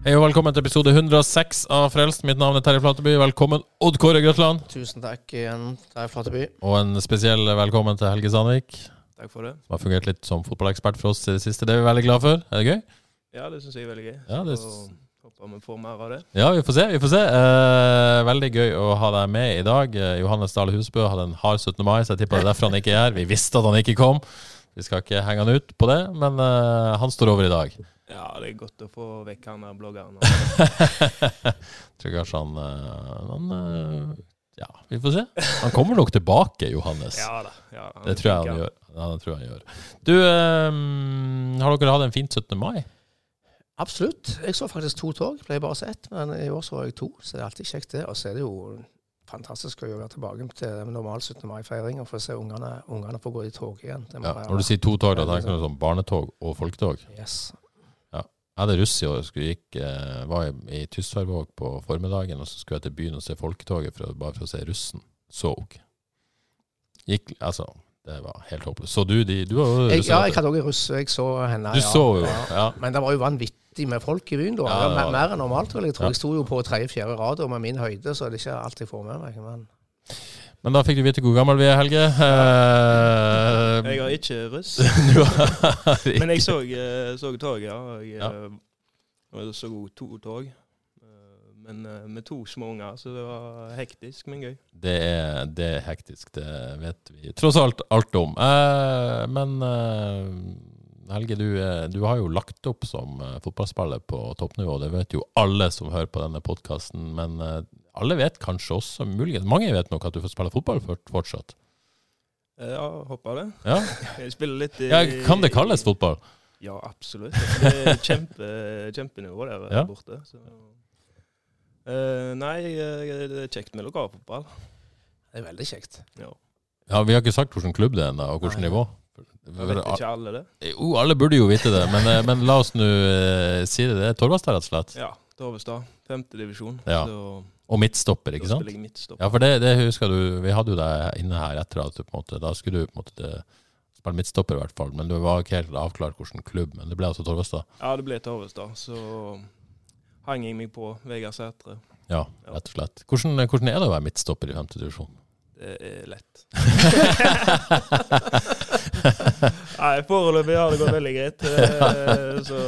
Hei og velkommen til episode 106 av Frelst. Mitt navn er Terje Flateby. Velkommen, Odd Kåre Grøtland. Tusen takk igjen, Terje Flateby. Og en spesiell velkommen til Helge Sandvik, Takk for det. som har fungert litt som fotballekspert for oss i det siste. Det er vi veldig glad for. Er det gøy? Ja, det syns jeg er veldig gøy. Ja, det- håper vi får mer av det. Ja, vi får se. vi får se. Eh, veldig gøy å ha deg med i dag. Eh, Johannes Dale Husbø hadde en hard 17. mai, så jeg tipper det er derfor han ikke er her. Vi visste at han ikke kom. Vi skal ikke henge han ut på det, men eh, han står over i dag. Ja, det er godt å få vekk han der bloggeren. Tror kanskje han, eh, han eh, Ja, vi får se. Han kommer nok tilbake, Johannes. Ja da. Ja, Det tror jeg han gjør. Ja, det tror jeg han gjør. Du, um, har dere hatt en fint 17. mai? Absolutt. Jeg så faktisk to tog. Pleier bare å se ett, men i år så var jeg to. Så det er alltid kjekt, det. Og så er det jo fantastisk å være tilbake til normal 17. mai-feiring og få se ungene, ungene få gå i tog igjen. Det Ja, når du sier to tog, da tenker du sånn barnetog og folketog? Yes. Jeg hadde russ i år, og gikk, eh, var i, Tysværvåg på formiddagen, og så skulle jeg til byen og se folketoget for, bare for å se russen. Så Gikk, altså, det var helt håpløst. Så du de, du var jo Jeg, ja, jeg hadde òg russ. Jeg så henne. Du ja. så jo, Ja. ja. Men det var jo vanvittig med folk i byen da. Ja, mer, mer enn normalt, vil jeg tro. Ja. Jeg sto jo på tredje-fjerde rad, og med min høyde så er det ikke alt jeg får med meg. Men Men da fikk du vite hvor gammel vi er, Helge. Eh, Jeg har ikke russ. Men jeg så, eh, så tog, ja. Jeg, Ja. eh, så to tog. Eh, Men med to små unger, så det var hektisk, men gøy. Det er, det er hektisk, det vet vi tross alt alt om. Eh, men eh, Helge, du, du har jo lagt opp som fotballspiller på toppnivå. Det vet jo alle som hører på denne podkasten. Men eh, alle vet kanskje også, muligens Mange vet nok at du får spille fotball fortsatt. Eh, Ja, håper det. Ja, Jeg spiller litt i ja Kan det kalles fotball? Ja, absolutt. Det er kjempe, kjempenivå der Ja. borte. Så. Eh, nei, eh, det er kjekt med lokalfotball. det er veldig kjekt. Ja. Ja, Vi har ikke sagt hvilken klubb det er ennå, og hvilket Nei. nivå. Vet ikke alle det? Jo, alle burde jo vite det, men, eh, men la oss nå uh, si det. Det er Torvastad, rett og slett. Ja, Torvestad. Femtedivisjon. Ja. Så Og midtstopper, ikke sant? midtstopper. Ja, for det, det husker du, vi hadde jo deg inne her etter at du på en måte, da skulle du på en måte spille midtstopper i hvert fall, men du var ikke helt avklart hvilken klubb, men det ble altså Torvestad? Ja, det ble Torvestad. Så hang jeg meg på Vegard Sætre. Ja, rett og slett. Hvordan, hvordan er det å være midtstopper i femte divisjon? Det er lett. Nei, foreløpig har det gått veldig greit. Eh, Så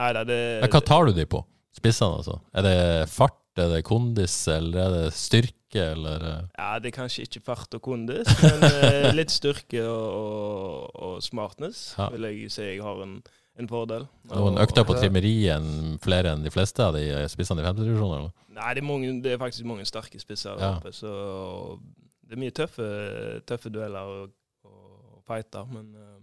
Nei da, det hva tar du de på? Spissene, altså? Er det fart, er det kondis, eller er det styrke, eller eh? Ja, det er kanskje ikke fart og kondis, men eh, litt styrke og, og, og smartness Ja. vil jeg si jeg har en, en fordel. Noen økter på trimmerien flere enn de fleste av de spissene i femte divisjon, eller? Nei, det er, mange, det er faktisk mange sterke spisser der Ja. oppe, så det er mye tøffe, tøffe dueller og, og fighter, men eh,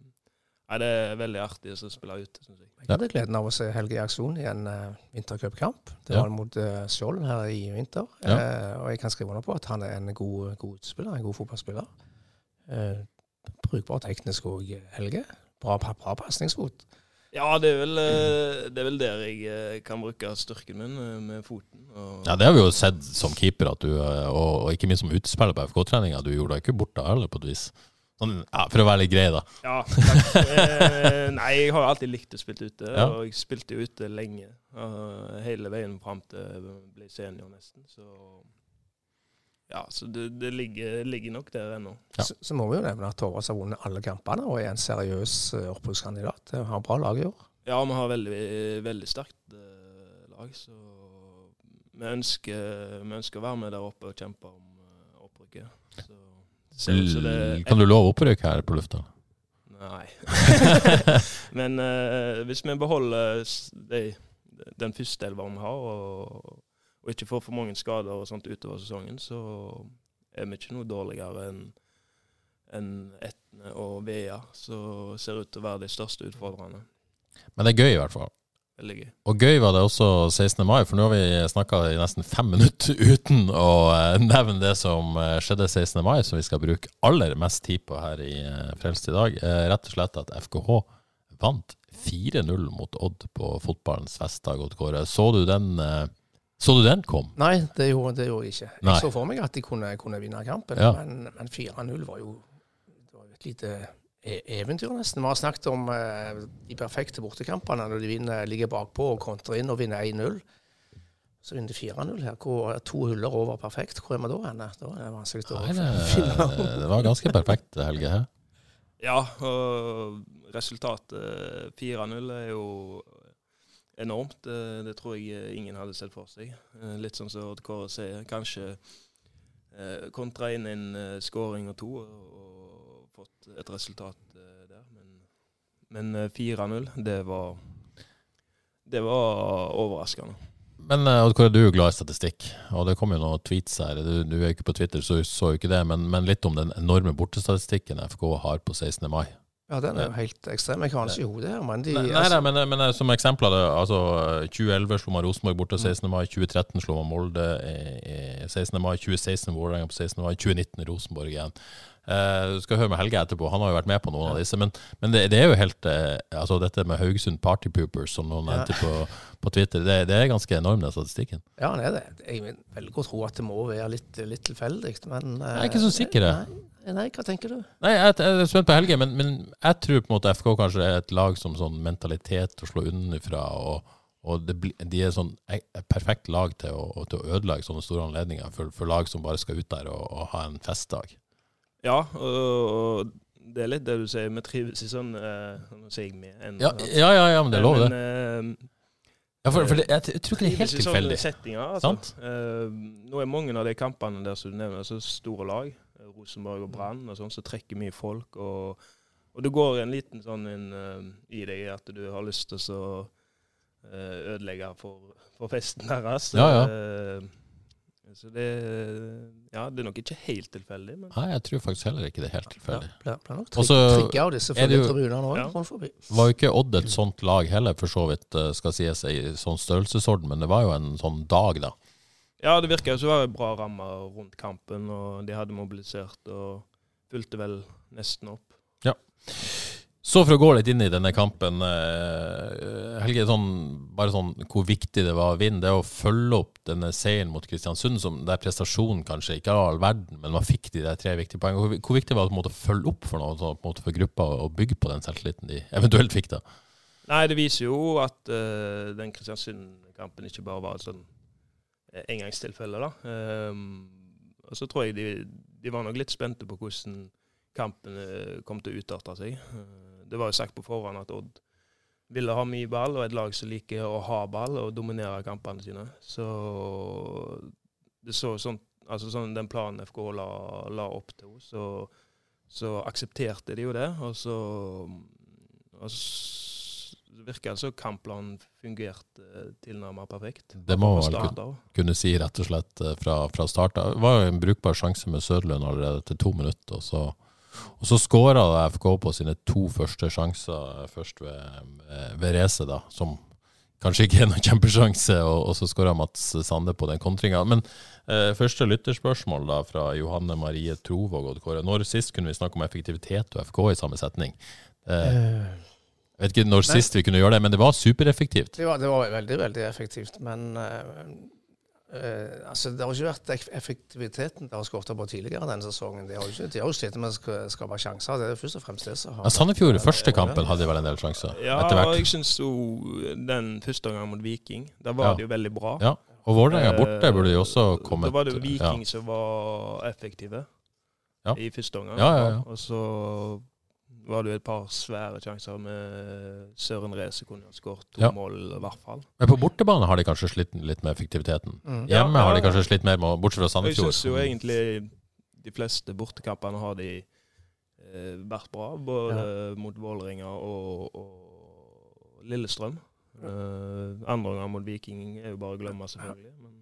nei, det er veldig artig å spille ute, syns jeg. Jeg hadde gleden av å se Helge i aksjon i en uh, vintercupkamp. Det Ja. var mot uh, Skjold her i vinter. Ja. Uh, og jeg kan skrive under på at han er en god, god utspiller, en god fotballspiller. Uh, brukbar teknisk òg, Helge. Bra, bra pasningsfot. Ja, det er vel, det er vel der jeg kan bruke styrken min, med foten. Og, Ja, det har vi jo sett som keeper, at du, og, og ikke minst som utespiller på FK-treninga. Du gjorde deg ikke bort da heller, på et vis. Sånn, ja, for å være litt grei, da. Ja, takk. Eh, nei, jeg har alltid likt å spille ute, Ja. og jeg spilte jo ute lenge. eh, hele veien fram til jeg ble senior, nesten. Så ja, så det, det ligger, ligger nok der ennå. Ja. Så, så må vi jo nevne at Torvas har vunnet alle kampene og er en seriøs uh, opprykkskandidat. Det har bra lag i år. Ja, vi har veldig, veldig sterkt eh, lag, så vi ønsker, vi ønsker å være med der oppe og kjempe om eh, det det Kan du love opprykk her på lufta? Nei. Men uh, hvis vi beholder de, den første elva vi har, og, og ikke får for mange skader og sånt utover sesongen, så er vi ikke noe dårligere enn en Etne og Vea, som ser ut til å være de største utfordrerne. Men det er gøy, i hvert fall. Veldig gøy. Og gøy var det også 16. mai, for nå har vi snakka i nesten fem minutter uten å eh, nevne det som eh, skjedde 16. mai, som vi skal bruke aller mest tid på her i eh, Frelst i dag. Rett og slett at FKH vant 4-0 mot Odd på fotballens festdag. Odd Kåre. Så du den? Så du den kom? Nei, det gjorde, det gjorde jeg ikke. Nei. Jeg så for meg at de kunne, kunne vinne kampen, Ja. men, men 4-0 var jo det var et lite eventyr, nesten. Vi har snakket om eh, de perfekte bortekampene når de vinner, ligger bakpå og kontrer inn og vinner 1-0. Så vinner de 4-0 her. Hvor to huller over perfekt. Hvor er vi da hen? Da er det vanskelig å Nei, finne det, det var ganske perfekt, Helge. her. Ja, og resultatet 4-0 er jo enormt. Det, det tror jeg ingen hadde sett for seg. Eh, Litt sånn som Odd Kåre sier. Kanskje eh, kontra inn en skåring scoring og to og, et resultat eh, der. Men, men eh, 4-0, det var Det var overraskende. Men eh, Odd Kåre, du er jo glad i statistikk, og det kom jo noen tweets her. Du, du er jo ikke på Twitter, så du så jo ikke det, men, men litt om den enorme bortestatistikken FK har på 16. mai. Ja, den er jo helt ekstrem. Jeg har den ikke i hodet her, men de Nei, nei, altså, nei men, men eh, som eksempel, da, altså 2011 slo man Rosenborg borte 16. mai, 2013 slo man Molde i, i 16. mai, 2016 Vålerenga på 16. mai, 2019 Rosenborg igjen. Eh, du skal høre med Helge etterpå, han har jo vært med på noen av disse. Men, men det, det er jo helt eh, Altså dette med Haugesund Party Poopers, som noen Ja. nevnte på, på Twitter, det, det er ganske enorm, den statistikken. Ja, han er det. Jeg velger å tro at det må være litt, litt tilfeldig, men eh, Jeg er ikke så sikker, jeg. Nei, hva tenker du? Nei, jeg, jeg er spent på Helge, men, men jeg tror på en måte FK kanskje er et lag som sånn mentalitet å slå unnafra. Og, og det de er sånn et perfekt lag til å, til å ødelegge sånne store anledninger for, for lag som bare skal ut der og, og ha en festdag. Ja, og, det er litt det du sier. Vi trives i sånn eh, Nå sier jeg vi. en- Ja, ja, ja, ja men det er lov, det. Men, eh, Ja, for, for det, jeg, jeg tror ikke det er helt tilfeldig. Settinger, altså. Sant? Eh, nå er mange av de kampene der som du nevner, så store lag, Rosenborg og Brann, og sånn, som trekker mye folk. Og, og det går en liten sånn en, uh, i deg at du har lyst til å uh, ødelegge for, for festen deres. Ja, ja. Eh, så det Ja, det er nok ikke helt tilfeldig, men Nei, jeg tror faktisk heller ikke det er helt tilfeldig. Ble, ble nok trigga av disse for det jo- tribunene òg, Ja. rundt forbi. Var jo ikke Odd et sånt lag heller, for så vidt, eh, skal sies i sånn størrelsesorden, men det var jo en sånn dag, da. Ja, det virka som det var bra rammer rundt kampen, og de hadde mobilisert og fulgte vel nesten opp. Så for å gå litt inn i denne kampen, eh, Helge, sånn, bare sånn hvor viktig det var å vinne. Det å følge opp denne seieren mot Kristiansund, som der prestasjonen kanskje ikke var all verden, men man fikk de der tre viktige poengene. Hvor, hvor viktig var det måte å følge opp for noe, sånn, på en måte for gruppa og bygge på den selvtilliten de eventuelt fikk da? Nei, det viser jo at uh, den Kristiansund-kampen ikke bare var et sånn eh, engangstilfelle, da. Um, og så tror jeg de, de var nok litt spente på hvordan kampen kom til å utarte seg. Det var jo sagt på forhånd at Odd ville ha mye ball, og et lag som liker å ha ball og dominere kampene sine. Så det så sånn Altså sånn den planen FK la, la opp til, så, så aksepterte de jo det. Og så, og så virker det som kampplanen fungerte tilnærmet perfekt. Det må man vel kunne, kunne si rett og slett eh, fra, fra start av. Det var jo en brukbar sjanse med Søderlund allerede til to minutter, og så, og så skåra FK på sine to første sjanser, først ved, ved racet, da, som kanskje ikke er noen kjempesjanse, og, og så skåra Mats Sande på den kontringa. Men eh, første lytterspørsmål da fra Johanne Marie Trovåg og Kåre. Når sist kunne vi snakke om effektivitet og FK i samme setning? Eh, jeg vet ikke når sist vi kunne gjøre det, men det var supereffektivt. Det var, det var veldig, veldig effektivt, men eh, eh, altså, det har jo ikke vært effektiviteten De har skåret på tidligere denne sesongen. De har jo ikke, de har jo slitt med å skape sjanser. Det er først og fremst det som har Ja, Sandefjord første kampen hadde vel en del sjanser, Ja, etter og jeg syns jo den første gangen mot Viking, da var Ja. det jo veldig bra. Ja, og Vålerenga borte burde jo også Eh, kommet Da var det jo Viking ja. som var effektive Ja. i første omgang. Ja, ja, ja. Og så var det jo et par svære sjanser med Søren Reze kunne ha skåret to Ja. mål, i hvert fall. Men på bortebane har de kanskje slitt litt med effektiviteten. Mm. Hjemme Ja, har de kanskje slitt mer med, bortsett fra Sandefjord. jeg syns jo egentlig de fleste bortekampene har de eh, vært bra, både mot Vålerenga og, og Lillestrøm. Eh, andre ganger mot Viking er jo bare å glemme, selvfølgelig. Men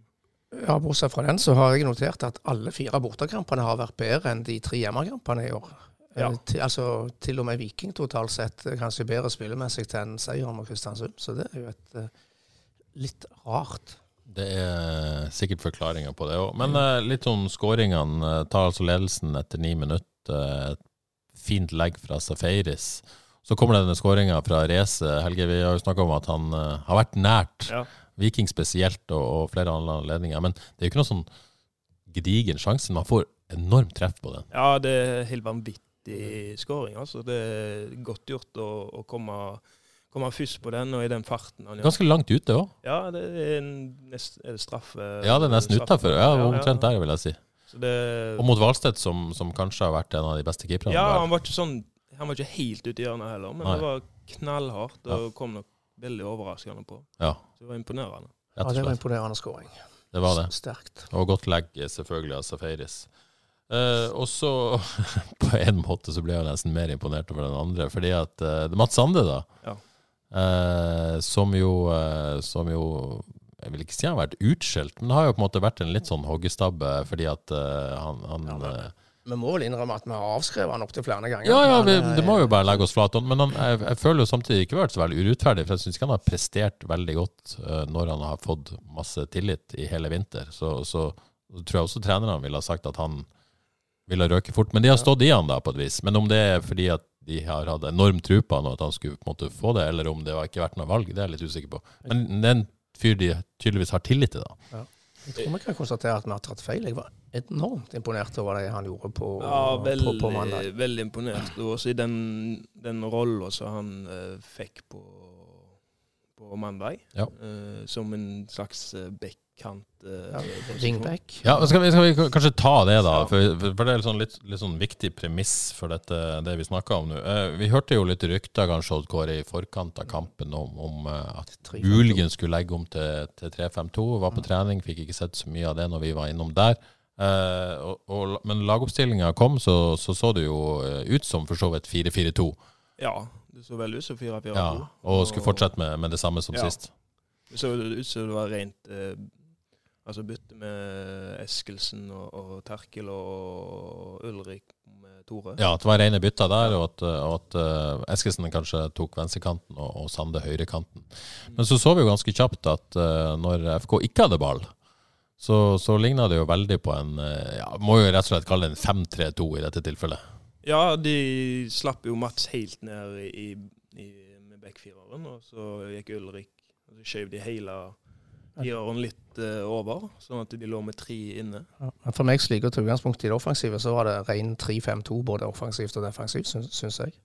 Ja, Bortsett fra den, så har jeg notert at alle fire bortekampene har vært bedre enn de tre hjemmekampene i år. Ja. Til, altså, til og med Viking totalt sett kanskje bedre spillemessig enn seier mot Kristiansund. Så det er jo et uh, litt rart. Det er sikkert forklaringer på det òg. Men uh, litt om skåringene. Eh, tar altså ledelsen etter ni minutter. Et fint legg fra Safaris. Så kommer det denne skåringa fra Race. Helge, vi har jo snakka om at han uh, har vært nært. Ja. Viking spesielt, og, og flere andre anledninger. Men det er jo ikke noe sånn gedigen sjanse. Man får enormt treff på den. Ja, det er helt vanvittig skåring. Altså. Det er godt gjort å, å komme, komme først på den, og i den farten han gjør. Ganske langt ute òg. Ja, det er, en, nest, er det straffe? Ja, det er nesten utafor. Ja, omtrent der, vil jeg si. Så det, Og mot Hvalstedt, som, som kanskje har vært en av de beste keeperne. ja, han var ikke sånn Han var ikke helt ute i hjørnet heller, men Nei. det var knallhardt og kom nok veldig overraskende på. Ja, Så det var imponerende. Ja, det var imponerende skåring. Det var det. Sterkt. Og godt legg eh, selvfølgelig av Safaris. Eh, og så, på en måte, så ble jeg nesten mer imponert over den andre. Fordi at uh, det Mats Sande, da. Ja. uh, som jo Som jo Jeg vil ikke si han har vært utskjelt, men det har jo på en måte vært en litt sånn hoggestabbe fordi at han, han Ja, Vi må vel innrømme at vi har avskrevet han opptil flere ganger. Ja, ja, vi, det må jo bare legge oss flat. Men han, jeg, jeg føler jo samtidig ikke vært så veldig urettferdig, for jeg syns ikke han har prestert veldig godt når han har fått masse tillit i hele vinter. Så, så, så tror jeg også trenerne ville ha sagt at han ville røke fort. Men de har stått i han da, på et vis. Men om det er fordi at de har hatt enorm tro på han og at han skulle på en måte få det, eller om det har ikke vært noe valg, det er jeg litt usikker på. Men det er en fyr de tydeligvis har tillit til, da. Jeg tror vi kan konstatere at vi har tatt feil. Jeg var enormt imponert over det han gjorde på, Ja, veldig, på, på mandag. veldig imponert. Og også i den, den rolla som han uh, fikk på, på mandag, Ja. uh, som en slags uh, backkant. Eh, uh. Ringback. Ja, skal vi, skal vi kanskje ta det, da? For, for det er sånn, litt, litt sånn viktig premiss for dette, det vi snakker om nå. Uh, vi hørte jo litt rykter kanskje Odd Kåre, i forkant av kampen om, om uh, at 3-5-2. muligens skulle legge om til, til 3-5-2. Var på trening, fikk ikke sett så mye av det når vi var innom der. Eh, og, og, men lagoppstillinga kom, så, så så det jo eh, ut som for så vidt 4-4-2. Ja, det så vel ut som 4-4-2. Ja, og skulle fortsette med, med det samme som Ja. sist. Det så ut som det var rent eh, Altså bytte med Eskelsen og, og Terkel og Ulrik med Tore. Ja, at det var rene bytter der, og at, og at uh, Eskilsen kanskje tok venstrekanten og, og Sande høyrekanten. Men så så vi jo ganske kjapt at uh, når FK ikke hadde ball, så, så ligna det jo veldig på en eh, ja, Må jo rett og slett kalle det en 5-3-2 i dette tilfellet. Ja, de slapp jo Mats helt ned i, i, med backfireren, og så gikk Ulrik og så skjøv de hele fireren litt uh, over, sånn at de lå med tre inne. Ja. For meg som liker å ta utgangspunkt i det offensive, så var det ren 3-5-2, både offensivt og defensivt, syns, syns jeg.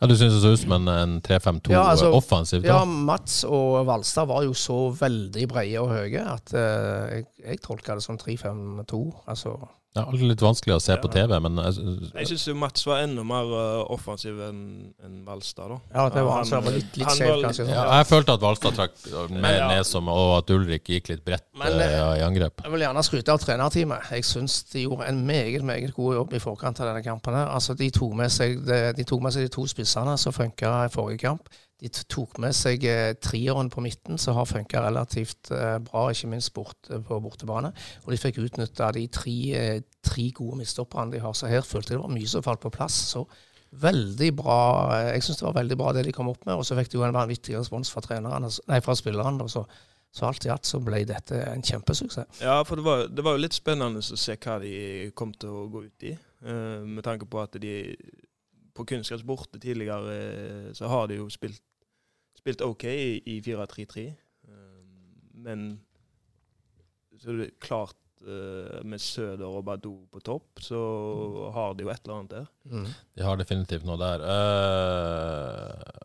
Ja, Du syns det så ut som en, en 3-5-2 Ja, altså, offensivt? Ja. Mats og Valstad var jo så veldig brede og høye at uh, jeg, jeg tolka det som 3-5-2. Altså, Ja, litt vanskelig å se på TV, men jeg, Jeg syns Mats var enda mer eh, offensiv enn en Valstad, da. ja, det var Han- han som var litt, litt var- kanskje. ja, Sånn. jeg følte at Valstad trakk mer ja. ned som, og at Ulrik gikk litt bredt Men, eh, eh, i angrep. Jeg vil gjerne skryte av trenerteamet. Jeg syns de gjorde en meget meget god jobb i forkant av denne kampen. her. Altså, de, tok med seg, de, de tok med seg de to spissene som funka i forrige kamp. De tok med seg eh, trieren på midten, som har funka relativt eh, bra, ikke minst bort, eh, på bortebane. Og de fikk utnytta de tre, tre gode midtstopperne de har. Så her følte jeg det var mye som falt på plass. Så veldig bra. Jeg syns det var veldig bra det de kom opp med. Og så fikk de jo en vanvittig respons fra treneren, nei, fra spillerne. og så så alt i alt så ble dette en kjempesuksess. Ja, for det var, det var jo litt spennende å se hva de kom til å gå ut i. med tanke på at de på kunnskapsbordet tidligere eh, så har de jo spilt, spilt OK i, i 4-3-3. Eh, men så er det klart eh, med Søder og Badou på topp, så har de jo et eller annet der. Mm. De har definitivt noe der. Uh,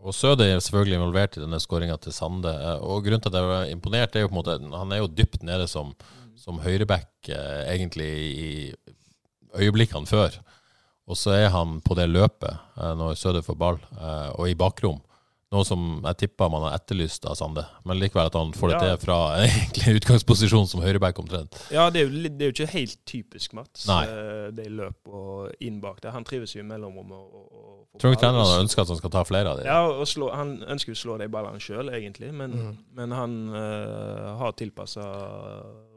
og Søder er selvfølgelig involvert i denne skåringa til Sande. Og grunnen til at jeg var imponert, er jo på en måte Han er jo dypt nede som, som høyreback, egentlig i øyeblikkene før. Og så er han på det løpet eh, når Søde får ball, eh, og i bakrom. Noe som jeg tipper man har etterlyst av Sande. Men likevel at han får det Ja. til fra egentlig utgangsposisjon som høyreback omtrent. Ja, det er, jo, det er jo ikke helt typisk Mats, Nei. eh, det løp og inn bak der. Han trives jo i mellomrommet. Og, og, og Tror du ikke trenerne ønsker at han skal ta flere av de? Ja, og slå, han ønsker jo å slå de ballene sjøl, egentlig, men, Mm. men han uh, har tilpassa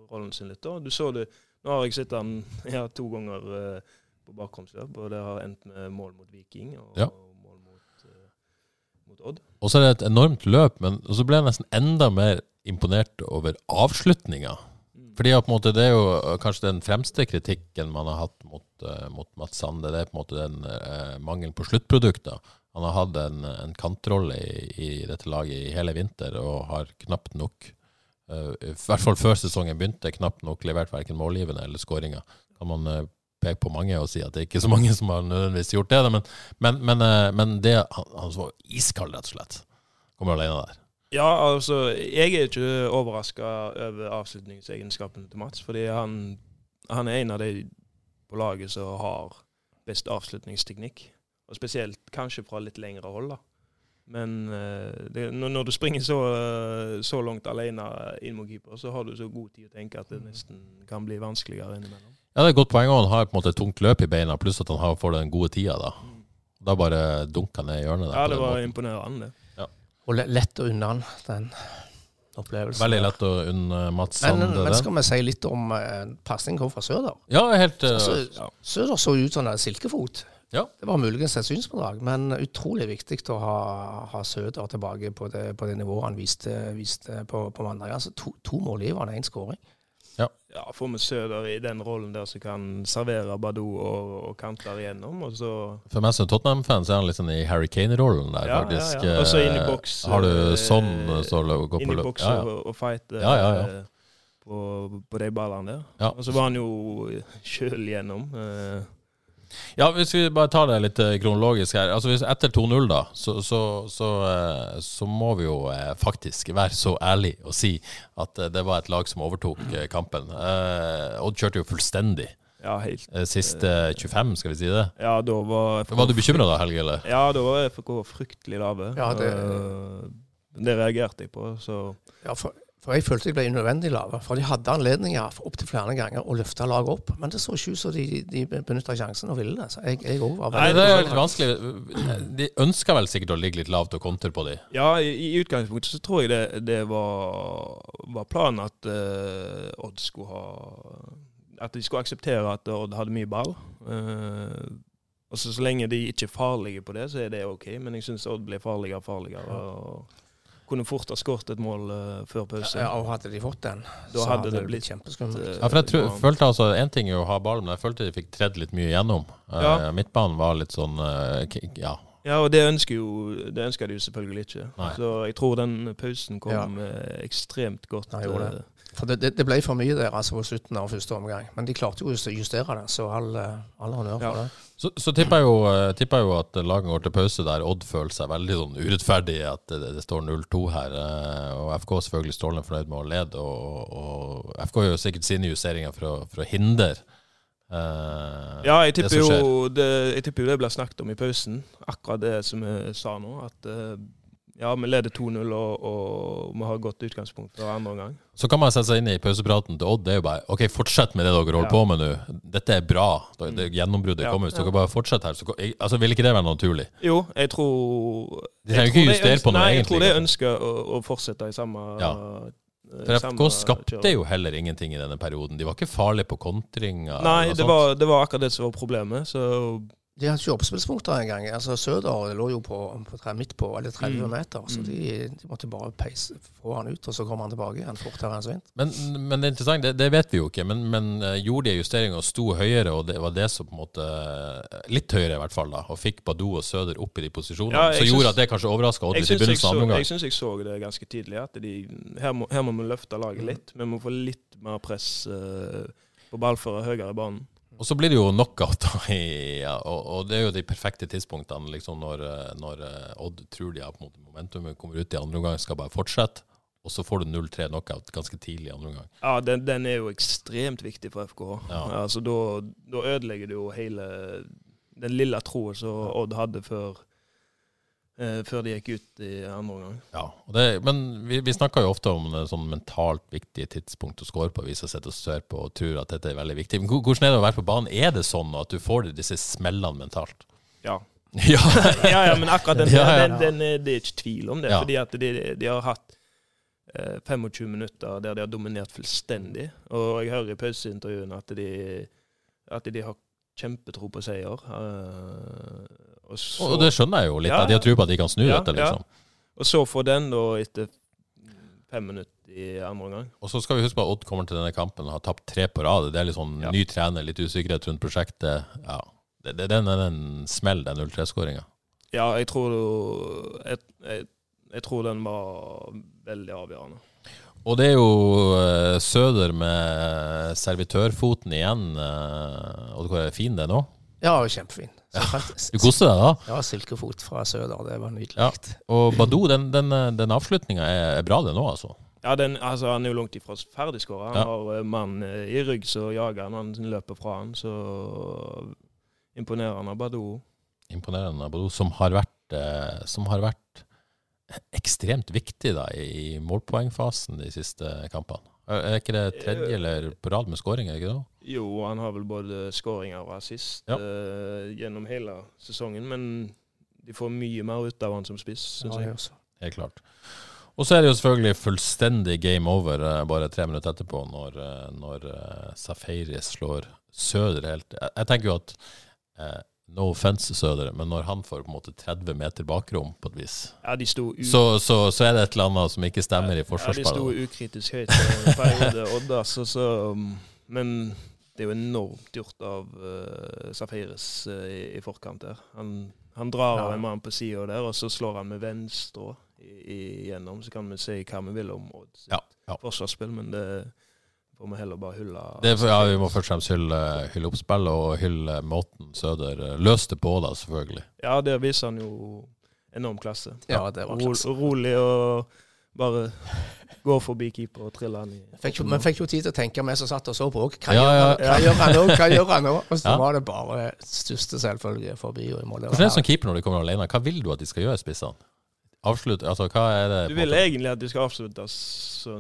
rollen sin litt. da. Du så det, Nå har jeg sett han ja, to ganger eh, på bakhåndsløp, og det har endt med mål mot Viking og Ja. mål mot, uh, mot Odd. Og så er det et enormt løp, men så ble jeg nesten enda mer imponert over avslutninga. Fordi at på en måte, Det er jo øh, kanskje den fremste kritikken man har hatt mot, uh, mot Mats Sande. Det er på en måte den uh, mangelen på sluttprodukter. Han har hatt en, en kantrolle i, i dette laget i hele vinter og har knapt nok uh, I hvert fall før sesongen begynte, knapt nok levert verken målgivende eller skåringer. Kan man uh, peke på mange og si at det er ikke så mange som har nødvendigvis gjort det. Men, men, men, uh, men det, han, han var iskald, rett og slett. Kommer alene der. Ja, altså, jeg er ikke overraska over avslutningsegenskapene til Mats. Fordi han, han er en av de på laget som har best avslutningsteknikk. Og spesielt kanskje fra litt lengre hold. da. Men eh, det, når, du springer så, eh, så langt alene inn mot keeper, så har du så god tid å tenke at det nesten kan bli vanskeligere innimellom. Ja, det er et godt poeng. og Han har på en måte et tungt løp i beina, pluss at han har, får den gode tida. Da Da bare dunker han ned i hjørnet. Der, Ja, det var måten. imponerende, det. Og lett å unne han, den opplevelsen. Veldig lett å unne Mats Men, Sande men skal vi si litt om uh, pasningen kom fra Søder? Ja, helt uh, Altså, Søder så ut som en silkefot. Ja. Det var muligens et synsbedrag, men utrolig viktig å ha, ha Søder tilbake på det, på det nivået han viste, viste på, på mandag. Altså, to, to målgivere og én skåring. Ja, Får vi Søder i den rollen der som kan servere Badou og, og kanter igjennom, og så For meg som Tottenham-fan så er han litt sånn i Harry Kane-rollen der, Ja, faktisk. ja, ja. Og så inn i Eh, boks, Har du eh, sånn så går på inn i boks Ja, ja. og, og fighte Ja, ja, ja. eh, På, på de ballene der. Ja. Og så var han jo sjøl igjennom. Eh, Ja, hvis vi bare tar det litt eh, kronologisk her. Altså hvis Etter 2-0, da, så, så, så, eh, så må vi jo eh, faktisk være så ærlig og si at det var et lag som overtok kampen. Eh, Odd kjørte jo fullstendig. ja, helt. Siste 25, skal vi si det. Ja, da var FK Var du bekymra da, Helge? eller? Ja, da var FK fryktelig lave. Ja, det- det reagerte jeg på, så Ja, for, for jeg følte jeg ble unødvendig lave. For de hadde anledninger opptil flere ganger å løfte laget opp. Men det så ikke ut som de, de benytta sjansen og ville det. Så jeg, jeg var Nei, det er litt vanskelig. De ønska vel sikkert å ligge litt lavt og kontre på de. Ja, i, i utgangspunktet så tror jeg det, det var, var planen at uh, Odd skulle ha At de skulle akseptere at Odd hadde mye ball. Uh, og så, så lenge de ikke er farlige på det, så er det OK. Men jeg syns Odd blir farligere og farligere. Og kunne fort ha skåret et mål uh, før pause. Ja, og hadde de fått den, Da så hadde det det blitt kjempeskummelt. eh, Ja, for jeg tror, følte altså En ting er å ha ballen, men jeg følte de fikk tredd litt mye gjennom. Ja. Ja. midtbanen var litt sånn uh, Ja. Ja, og det ønsker, jo, det ønsker de jo selvfølgelig ikke. Nei. Så jeg tror den pausen kom Ja. eh, ekstremt godt. Ja, gjorde det. eh, For det, det, det ble for mye der altså på slutten av første omgang. Men de klarte jo å justere det, så all, eh, all honnør for Ja. det. Så, så tipper jeg jo, eh, tipper jeg jo at laget går til pause der Odd føler seg veldig sånn urettferdig at det, det står 0-2 her. eh, Og FK er selvfølgelig strålende fornøyd med å lede. Og, og FK gjør sikkert sine justeringer for å, for å hindre Uh, Ja, jeg det tipper, som skjer. jo det, jeg tipper jo det ble snakket om i pausen. Akkurat det som jeg sa nå. At eh, ja, vi leder 2-0 og, og vi har godt utgangspunkt for andre omgang. Så kan man sette seg inn i pausepraten til Odd. Det er jo bare OK, fortsett med det dere holder Ja. på med nå. Dette er bra. Det, det Gjennombruddet Ja. kommer. Hvis dere bare fortsetter her. Så, altså, Vil ikke det være naturlig? Jo, jeg tror De trenger ikke justere på noe, Nei, jeg egentlig. tror de ønsker å, å fortsette i samme Ja. eh, For FK skapte jo heller ingenting i denne perioden. De var ikke farlige på kontringer. Nei, det var, det var akkurat det som var problemet. Så De hadde ikke oppspillspunkter engang. Altså, Søder lå jo på, på tre, midt på eller 30 Mm. meter, så Mm. de, de måtte bare peise, få han ut, og så kom han tilbake igjen fortere enn svint. Men, men det er interessant, det, det vet vi jo ikke. Men, men eh, gjorde de justeringer og sto høyere, og det var det som på en måte Litt høyere, i hvert fall, da. Og fikk Badou og Søder opp i de posisjonene. Ja, som gjorde at det kanskje overraska Odd litt i begynnelsen av omgangen? jeg syns jeg så det ganske tidlig. At de, her, må, her må vi løfte laget litt. Vi må få litt mer press uh, på ballfører høyere i banen. Og så blir det jo knockout, da, i, ja, og, og det er jo de perfekte tidspunktene liksom når, eh, når eh, Odd tror de har på en måte momentumet, kommer ut i andre omgang, skal bare fortsette. Og så får du 0-3 knockout ganske tidlig i andre omgang. Ja, den, den er jo ekstremt viktig for FK. Ja. Altså, da, da ødelegger du jo hele den lille troen som Odd hadde før, før de gikk ut i andre omgang. Ja, og det, men vi, vi snakker jo ofte om det sånn mentalt viktige tidspunkt å score på. Vi som sitter og ser på og tror at dette er veldig viktig. Men hvordan er det å være på banen? Er det sånn at du får disse smellene mentalt? Ja. Ja. ja, ja, men akkurat den, Ja, ja. Den, den, er- det er ikke tvil om det. Ja. Fordi at de, de har hatt eh, 25 minutter der de har dominert fullstendig. Og jeg hører i pauseintervjuene at de, at de har kjempetro på seier. Eh, og, så, Og det skjønner jeg jo litt, Ja, de har tro på at de kan snu ja, dette, ja. liksom. og så får den da etter fem minutter i andre omgang. Og så skal vi huske på at Odd kommer til denne kampen og har tapt tre på rad. Det er litt sånn Ja. ny trener, litt usikkerhet rundt prosjektet. Ja, det, det, den er en smell, den 0-3-skåringa. Ja, jeg tror, jeg, jeg, jeg tror den var veldig avgjørende. Og det er jo eh, Søder med servitørfoten igjen. Uh, og hvor er fin den nå. Ja, kjempefin. Ja. Du koser deg da? Ja, silkefot fra Søder. Det var nydelig. Ja. Og Badou, den, den, den avslutninga er, er bra, det nå, altså. Ja, den, altså, Han er jo langt ifra ferdigskåra. Han Ja. har eh, mann eh, i rygg som jager han, han løper fra han. Så imponerende av Badou. Imponerende. Badou, som har vært, eh, som har vært ekstremt viktig da, i målpoengfasen de siste kampene. Er ikke det tredje eller på rad med skåringer? ikke det? Jo, han har vel både skåringer og assist Ja. uh, gjennom hele sesongen, men de får mye mer ut av han som spiss, syns Ja, jeg. også. Helt klart. Og så er det jo selvfølgelig fullstendig game over eh, bare tre minutter etterpå, når, eh, når eh, Safari slår Søder helt Jeg, jeg tenker jo at eh, No offense, Sødre, men når han får på en måte 30 meter bakrom, på et vis, Ja, de sto, u så, så, så er det et eller annet som ikke stemmer i ja, de sto ukritisk høyt en periode, Odd, altså, så, um, men det er jo enormt gjort av uh, Safaris uh, i, i forkant der. Han, han drar av Ja. en mann på sida der, og så slår han med venstre i- i- igjennom. Så kan vi si hva vi vil om Odd sitt Ja, ja. forsvarsspill, men det får vi heller bare hylle. Det for, ja, vi må først og fremst hylle, hylle oppspillet og hylle måten Søder eh, løste på, da, selvfølgelig. Ja, der viser han jo enorm klasse. Ja, det var klasse. Ro, rolig og bare går forbi keeper og triller han i Fikk jo, men fikk jo tid til å tenke, vi som satt og så på òg. Hva, Ja, ja, hva gjør han nå? Hva gjør han nå? Og så Ja. var det bare største selvfølge forbi og i mål. Hvordan er det som keeper når de kommer alene? Hva vil du at de skal gjøre, spissene? Avslutte? altså hva er det Du vil egentlig at de skal avsluttes så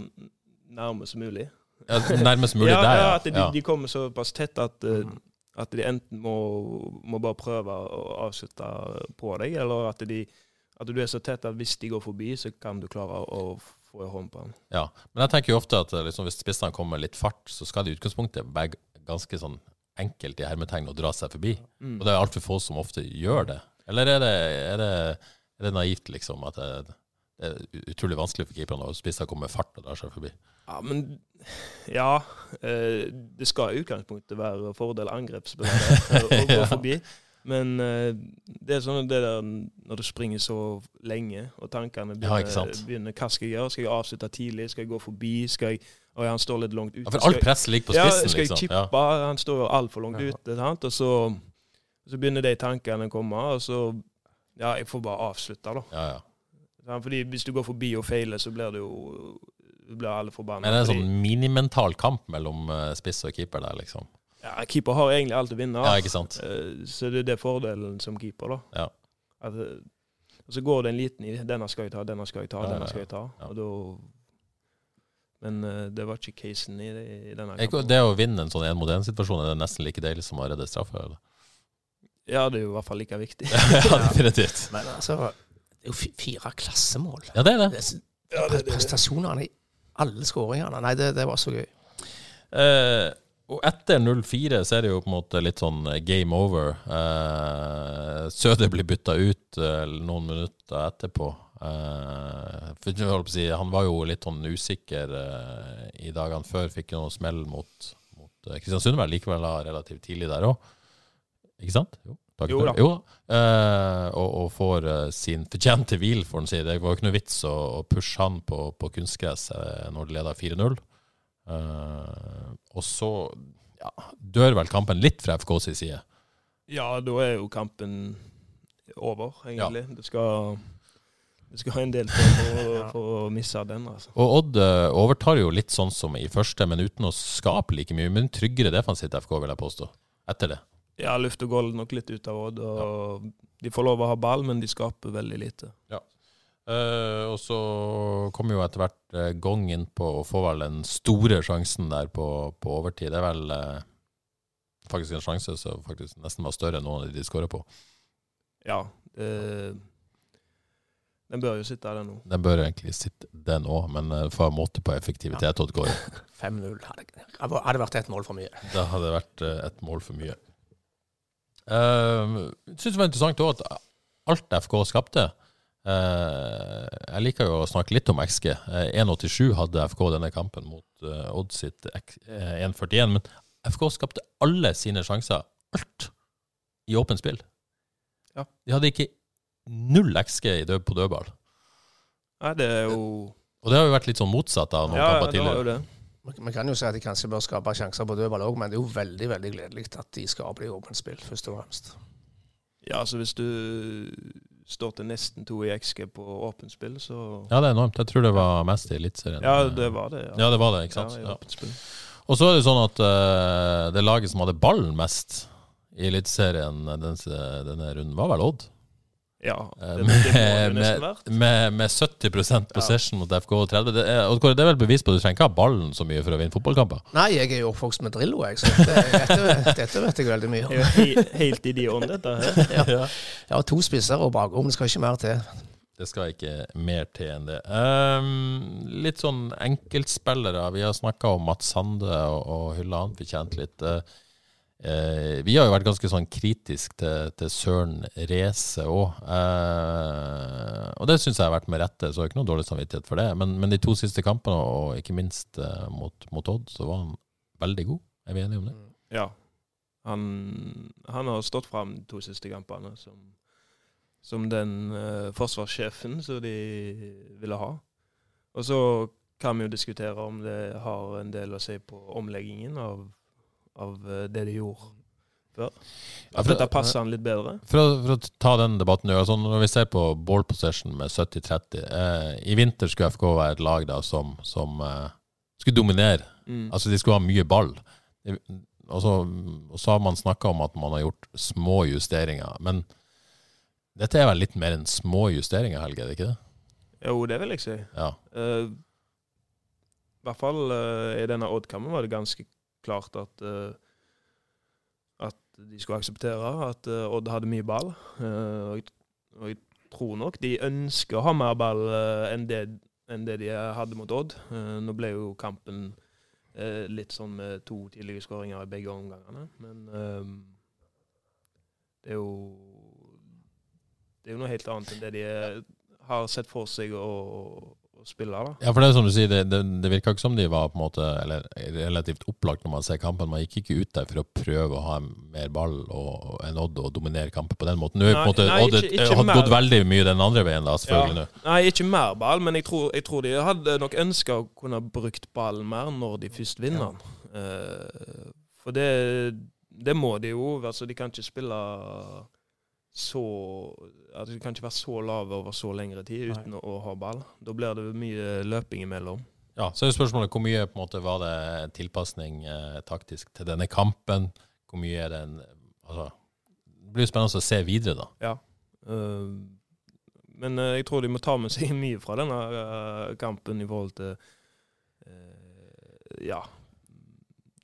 nærmest mulig. Ja, Nærmest mulig ja, der, ja. At de, ja. de kommer såpass tett at, eh, at de enten må, må bare prøve å avslutte på deg, eller at, de, at du er så tett at hvis de går forbi, så kan du klare å få en hånd på den. Ja, men jeg tenker jo ofte at eh, liksom, hvis spissene kommer litt fart, så skal det i utgangspunktet være ganske sånn enkelt i hermetegn å dra seg forbi. Mm. Og det er altfor få som ofte gjør det. Eller er det, er det, er det naivt, liksom, at det, det er utrolig vanskelig for keeperne når spissene kommer fart og drar seg forbi? Ja, men Ja. Eh, det skal i utgangspunktet være fordel angrepsspillere å gå Ja. forbi. Men eh, det er sånn det der når du springer så lenge, og tankene begynner, Hva skal jeg gjøre? Skal jeg avslutte tidlig? Skal jeg gå forbi? Skal jeg og han står litt langt ute. Ja, for alt press presset ligger på spissen, ja, skal jeg liksom. chippe? Ja. Han står jo altfor langt Ja. ute. Sant? Og så, så begynner de tankene å komme, og så Ja, jeg får bare avslutte, da. Ja, ja. Fordi hvis du går forbi og feiler, så blir det jo blir alle forbanna. Men det er en sånn minimental kamp mellom eh, spiss og keeper der, liksom. Ja, keeper har egentlig alt å vinne. Ja, ikke sant? Eh, Så det er det fordelen som keeper, da. Ja. At, eh, og så går det en liten i 'denne skal jeg ta, denne skal jeg ta', Ja, ja, denne skal jeg ta. ja. Og da Men uh, det var ikke casen i, i denne ikke kampen. Det å vinne en sånn én mot én-situasjon er det nesten like deilig som å redde straffe? Eller? Ja, det er jo i hvert fall like viktig. ja, definitivt. Men altså, det er jo fire klassemål. Ja, det er det. Det er så- Prestasjonene i alle skåringene. Nei, det, det var så gøy. Eh, og etter 0-4 så er det jo på en måte litt sånn game over. Eh, Søder blir bytta ut eh, noen minutter etterpå. Eh, for, si, han var jo litt sånn usikker eh, i dagene før. Fikk jo noen smell mot, mot eh, Kristiansund, vel likevel relativt tidlig der òg. Ikke sant? Jo, dagen Jo da. Jo. Eh, og, og får eh, sin fortjente hvil, får en si. Det var jo ikke noe vits å, å pushe han på, på kunstgress eh, når det leder 4-0. Eh, og så ja, dør vel kampen litt fra FK sin side. Ja, da er jo kampen over, egentlig. Det skal du skal ha en del for, å- for å misse den, altså. Og Odd eh, overtar jo litt sånn som i første, men uten å skape like mye. Men tryggere defensivt FK, vil jeg påstå. Etter det. Ja, luft og gold nok litt ut av Odd. Og De får lov å ha ball, men de skaper veldig lite. Eh, og så kommer jo etter hvert uh, Gong inn på å få vel den store sjansen der på, på overtid. Det er vel eh, faktisk en sjanse som faktisk nesten var større enn noen av de de skårer på. Ja. Eh, Den bør jo sitte der nå. Den bør egentlig sitte, den òg, men uh, en måte på effektivitet. Ja. 5-0 hadde, hadde vært et mål for mye. Det hadde vært uh, et mål for mye. Uh, syns det var interessant òg at alt FK skapte uh, Jeg liker jo å snakke litt om XG. Uh, 1,87 hadde FK denne kampen mot uh, Odd sitt 1,41. Men FK skapte alle sine sjanser, alt, i åpent spill. Ja. De hadde ikke null XG på dødball. Nei, det er jo Og det har jo vært litt sånn motsatt av noen Ja, kamper det var jo tidligere. det. Vi kan jo si at de kanskje bør skape sjanser på dødball òg, men det er jo veldig veldig gledelig at de skaper i åpent spill, først og fremst. Ja, altså hvis du står til nesten to i XG på åpent spill, så Ja, det er enormt. Jeg tror det var mest i Eliteserien. Ja, det var det. Ja, ja. det var det, ikke sant? Ja, i åpent spill. Og så er det sånn at uh, det laget som hadde ballen mest i Eliteserien denne, denne runden, var vel Odd. Ja, Eh, det, det må det med, nesten vært. med, med 70% possession mot FK og 30 det er, og Kåre, det er vel bevis på at du trenger ikke ha ballen så mye for å vinne fotballkamper? Nei, jeg er jo oppvokst med Drillo, jeg, så dette, dette, vet jeg veldig mye Det om. he helt i de ånd, dette her. Ja. ja, to spisser og bakrom, det skal ikke mer til. Det skal ikke mer til enn det. Um, litt sånn enkeltspillere. Vi har snakka om Mats Sande og, og hylla han fortjent litt. Eh, eh, vi har jo vært ganske sånn kritisk til, til Søren Reze òg. Eh, og det syns jeg har vært med rette, så jeg har ikke noe dårlig samvittighet for det. Men, men de to siste kampene, og ikke minst eh, mot, mot Odd, så var han veldig god. Er vi enige om det? Ja. Han, han har stått fram de to siste kampene som, som den eh, forsvarssjefen som de ville ha. Og så kan vi jo diskutere om det har en del å si på omleggingen av, av eh, det de gjorde før. Ja, for- dette passer han litt bedre. For å, for å ta den debatten altså Når vi ser på ball possession med 70-30 eh, I vinter skulle FK være et lag da som, som eh, skulle dominere. Mm. Altså De skulle ha mye ball. Det- Og så, og så har man snakka om at man har gjort små justeringer. Men dette er vel litt mer enn små justeringer, Helge? er det ikke det? Jo, det vil jeg si. Ja. Uh, I hvert fall uh, i denne Odd-kampen var det ganske klart at eh, at de skulle akseptere at eh, Odd hadde mye ball. Eh, og, jeg, og jeg tror nok de ønsker å ha mer ball enn, det, enn det de hadde mot Odd. Nå ble jo kampen litt sånn med to tidlige skåringer i begge omgangene, men det er jo det er jo noe helt annet enn det de har sett for seg og, spille. da. Ja, for det er som du sier, det, det, det virka ikke som de var på en måte Eller relativt opplagt når man ser kampen. Man gikk ikke ut der for å prøve å ha mer ball og, enn Odd og dominere kampen på den måten. Nå nei, på en måte nei, Odd ikke- ikke hadde mer. gått veldig mye den andre veien, da, selvfølgelig. nå. Nei, ikke mer ball, men jeg tror, jeg tror de hadde nok ønska å kunne brukt ballen mer når de først vinner den. Eh, for det, det må de jo. Altså, de kan ikke spille så altså, Du kan ikke være så lave over så lengre tid uten å, å ha ball. Da blir det mye løping imellom. Ja, Så er spørsmålet hvor mye på en måte var det tilpasning eh, taktisk til denne kampen? Hvor mye er det en altså, Det blir jo spennende å se videre, da. Ja. Uh, men uh, jeg tror de må ta med seg mye fra denne uh, kampen i forhold til eh, Ja.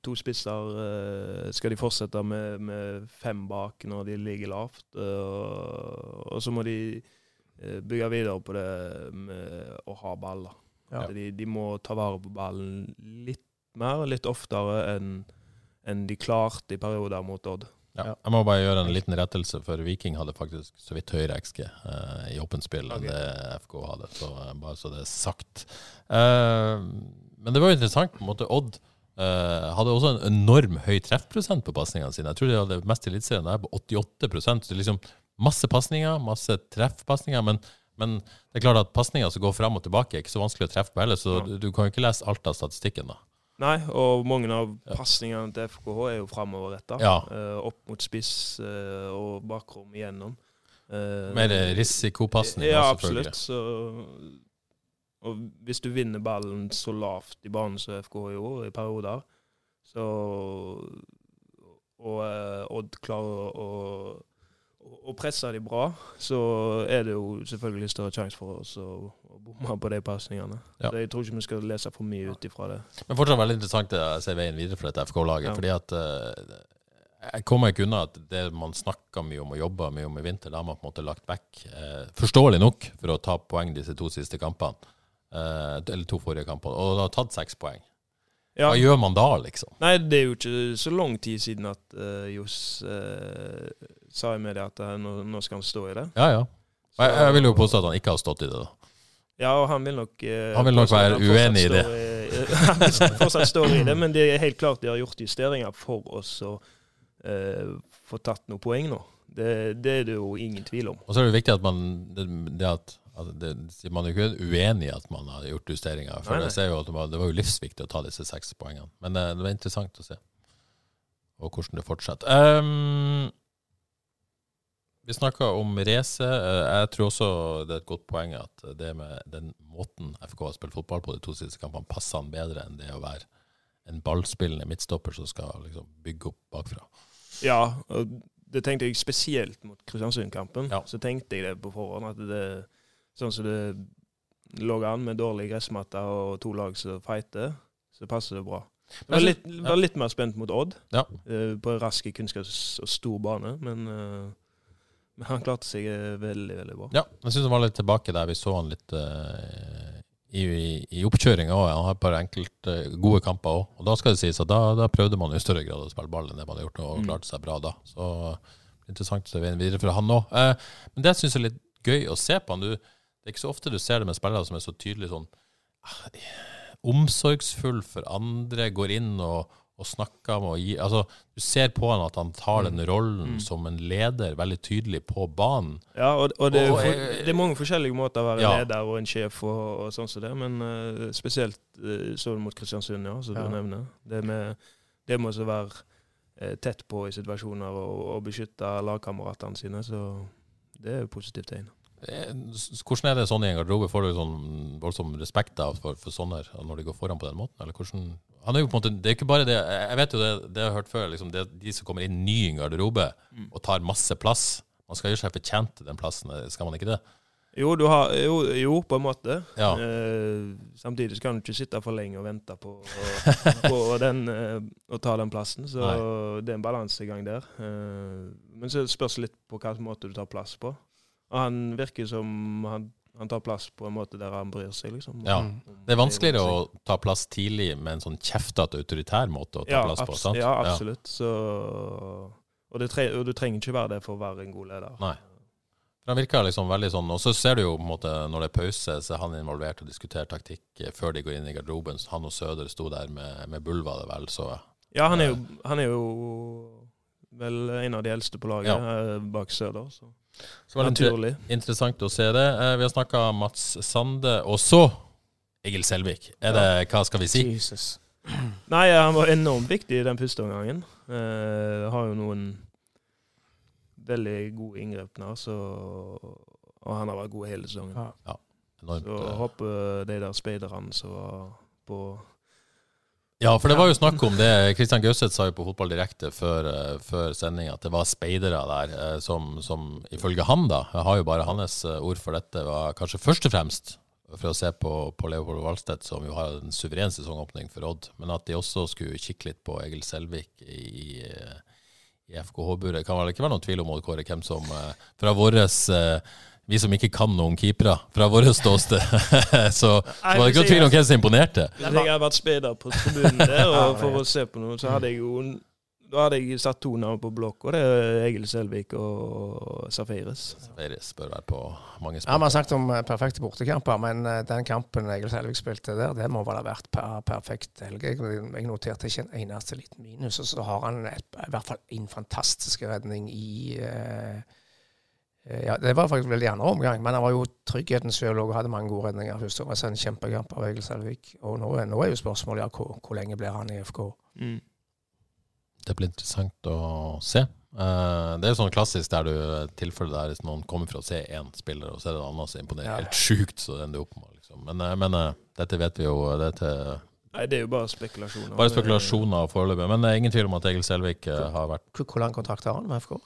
To spisser eh, skal de fortsette med, med fem bak når de ligger lavt. eh, og så må de eh, bygge videre på det med å ha ball. da. Ja. De, de må ta vare på ballen litt mer, litt oftere enn en de klarte i perioder mot Odd. Ja. Jeg må bare gjøre en liten rettelse, for Viking hadde faktisk så vidt høyere XG eh, i åpent spill enn det FK hadde. Så eh, bare så det er sagt. Eh, men det var jo interessant. på en måte Odd eh, hadde også en enorm høy treffprosent på pasningene sine. Jeg tror de hadde mest Eliteserien der på 88 Så det er liksom masse pasninger, masse treffpasninger. Men, men det er klart at pasninger som går fram og tilbake, er ikke så vanskelig å treffe på heller. Så Ja. du, du kan jo ikke lese alt av statistikken, da. Nei, og mange av Ja. pasningene til FKH er jo framoverretta. Ja. Uh, opp mot spiss uh, og bakrom igjennom. Mer risikopasninger, Ja, selvfølgelig. absolutt. Så, og hvis du vinner ballen så lavt i banen som FK gjorde i perioder, så Og eh, Odd klarer å, å, presse de bra, så er det jo selvfølgelig større sjanse for oss å, å bomme på de pasningene. Ja. Så Jeg tror ikke vi skal lese for mye ut ifra det. Men fortsatt veldig interessant å se veien videre for dette FK-laget. Ja. Fordi at eh, jeg kommer ikke unna at det man snakka mye om og jobba mye om i vinter, det har man på en måte lagt vekk, eh, forståelig nok, for å ta poeng disse to siste kampene. Eh, eller to forrige kamper, Og det har tatt seks poeng. Ja. Hva gjør man da, liksom? Nei, det er jo ikke så lang tid siden at uh, Johs uh, sa i media at nå, nå skal han stå i det. Ja, ja. Så, jeg, jeg vil jo påstå at han ikke har stått i det, da. Ja, og han vil nok uh, Han vil nok være uenig i det. i- han fortsatt står i det, men det er helt klart de har gjort justeringer for oss å få tatt noen poeng nå. Det, det er det jo ingen tvil om. Og så er det viktig at man det, det at det, Man er jo ikke uenig i at man har gjort justeringer. For Nei, nei. jeg ser jo at det var, det var jo livsviktig å ta disse seks poengene. Men eh, det var interessant å se. Og hvordan det fortsetter. Um, vi snakka om race. Eh, Jeg tror også det er et godt poeng at det med den måten FK har spilt fotball på de to siste kampene, passer han bedre enn det å være en ballspillende midtstopper som skal liksom bygge opp bakfra. Ja, og det tenkte jeg spesielt mot Kristiansund-kampen. Ja. Så tenkte jeg det på forhånd, at det sånn som det lå an med dårlig gressmatte og to lag som fighter, så passer det bra. Jeg var Men litt, var litt mer spent mot Odd, Ja. eh, på rask, kunnskaps- og stor bane, men, uh, men han klarte seg eh, veldig, veldig bra. Ja, jeg syns han var litt tilbake der. Vi så han litt uh, i, i, oppkjøringa òg. Han har et par enkelt gode kamper òg. Og da skal det sies at da, da prøvde man i større grad å spille ball enn det man har gjort, og Mm. klarte seg bra da. Så interessant å se veien videre for han òg. Men det syns jeg er litt gøy å se på han. Du, det er ikke så ofte du ser det med spillere som er så tydelig sånn ah, omsorgsfull for andre, går inn og, og snakker med og gir Altså, du ser på han at han tar den rollen Mm. som en leder veldig tydelig på banen. Ja, og, og det, er Og, for, det er mange forskjellige måter å være Ja. leder og en sjef og, sånn som det, men uh, spesielt uh, så mot Kristiansund, ja, som Ja. du nevner. Det med, det med å være uh, tett på i situasjoner og, og beskytte lagkameratene sine, så det er jo positivt tegn. Eh, Hvordan er det sånn i en garderobe? Får du sånn voldsom respekt da for, for sånne når de går foran på den måten? Eller hvordan han er jo på en måte, Det er ikke bare det Jeg vet jo det, det jeg har hørt før, liksom det, de som kommer inn ny i en garderobe og tar masse plass. Man skal gjøre seg fortjent til den plassen, eh, skal man ikke det? Jo, du har, jo, jo, på en måte. Ja. Eh, samtidig kan du ikke sitte for lenge og vente på, på den, eh, å ta den plassen. Så Nei. det er en balansegang der. Eh, men så spørs litt på hvilken måte du tar plass på. Og han virker som han, han tar plass på en måte der han bryr seg, liksom. Ja. Det er vanskeligere å ta plass tidlig med en sånn kjeftete autoritær måte å ta ja, plass på. sant? Ja, absolutt. Så, og, det tre, og du trenger ikke være det for å være en god leder. Nei. For Han virker liksom veldig sånn, og så ser du jo på en måte når det er pause, så er han involvert og diskuterer taktikk eh, før de går inn i garderoben. Så Han og Søder sto der med, med Bulva, det vel, så Ja, han er, jo, han er jo vel en av de eldste på laget Ja. eh, bak Søder. Så. Så var det Naturlig. interessant å se det. Eh, Vi har snakka Mats Sande, og så Egil Selvik. Er det, Hva skal vi si? Jesus. Nei, han var enormt viktig i den første omgangen. Eh, har jo noen veldig gode inngrep nå, så Og han har vært god hele sesongen. Ja. Enormt, Så eh. håper de der speiderne som var på Ja, for det var jo snakk om det. Kristian Gauseth sa jo på Fotball Direkte før, uh, før sending at det var speidere der eh, som, som ifølge han, da, jeg har jo bare hans eh, ord for dette, var kanskje først og fremst for å se på, på Leopold Valstedt, som jo har en suveren sesongåpning for Odd, men at de også skulle kikke litt på Egil Selvik i, eh, i FKH-buret. Kan vel ikke være noen tvil om Odd Kåre, hvem som eh, fra våres eh, vi som ikke kan noe om keepere, fra vårt ståsted, så, så var det ikke noen tvil om hvem som imponerte. Hvis jeg hadde vært speider på tribunen der og for å se på noe, så hadde jeg jo da hadde jeg satt to navn på blokk, og det er Egil Selvik og Safiris. Feiris bør være på mange spørsmål. Ja, Vi har snakket om eh, perfekte bortekamper, men eh, den kampen Egil Selvik spilte der, det må vel ha vært per, perfekt helg. Jeg, noterte ikke en eneste liten minus, og så har han et, i hvert fall en fantastisk redning i eh, ja, Det var faktisk veldig andre omgang, men han var jo tryggheten sjøl og hadde mange gode redninger. først. Det var en kjempekamp av Egil Selvik. Og nå, er- nå er jo spørsmålet ja, hvor, hvor lenge blir han i FK? Mm. Det blir interessant å se. Eh, det er sånn klassisk der du tilfeller der hvis noen kommer for å se én spiller, og så er det en annen som imponerer Ja. helt sjukt, så ender opp med. Liksom. Men, eh, men eh, dette vet vi jo. Dette Nei, det er jo bare spekulasjoner. bare spekulasjoner foreløpig. Men det er ingen tvil om at Egil Selvik eh, har vært hvor lang kontrakt har han med FK?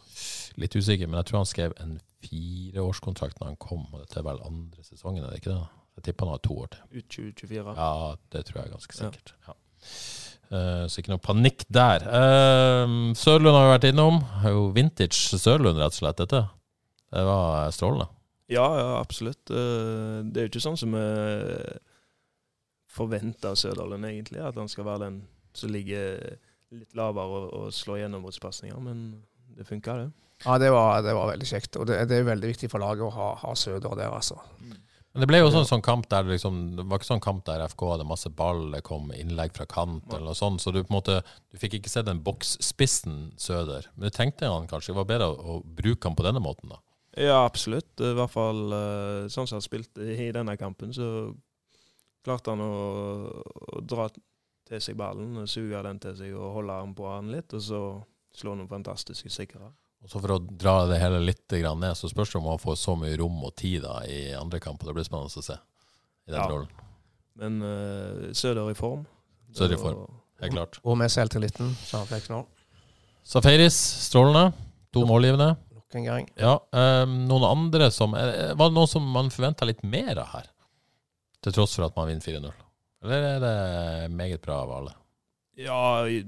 Litt usikker, men jeg tror han skrev en fireårskontrakt når han kom, og dette er vel andre sesongen, er det ikke det? Jeg tipper han har to år til. Ut 2024. Ja, det tror jeg er ganske sikkert. Ja. Eh, så ikke noe panikk der. Uh, Sørlund har vi vært innom. Jo vintage Sørlund, rett og slett, dette. Det var strålende. Ja, ja, absolutt. Uh, Det er jo ikke sånn som vi forventer av Sørdalen, egentlig. At han skal være den som ligger litt lavere og, og slår gjennombruddspasninger. Men det funka, det. Ja, det var, det var veldig kjekt. Og det, det er veldig viktig for laget å ha, ha Søder der, altså. Men det ble jo sånn, sånn kamp der det liksom, det var ikke sånn kamp der FK hadde masse ball, det kom innlegg fra kant eller noe sånt, så du på en måte, du fikk ikke se den boksspissen Søder. Men du tenkte han kanskje det var bedre å, å bruke han på denne måten, da? Ja, absolutt. I hvert fall eh, sånn som han spilte i denne kampen, så klarte han å, å dra til seg ballen, suge den til seg og holde armen på han litt, og så slå noen fantastiske sikre. Og så For å dra det hele litt ned, så spørs det om han får så mye rom og tid da i andre kamper. Det blir spennende å se i den Ja. rollen. Men uh, Søder i form. Søder i form. Helt klart. Og med selvtilliten som han fikk nå, Safaris, strålende. To målgivende. nok en gang. Ja, um, noen andre som Var det noen som man forventa litt mer av her? Til tross for at man vinner 4-0? Eller er det meget bra av alle? Ja, i-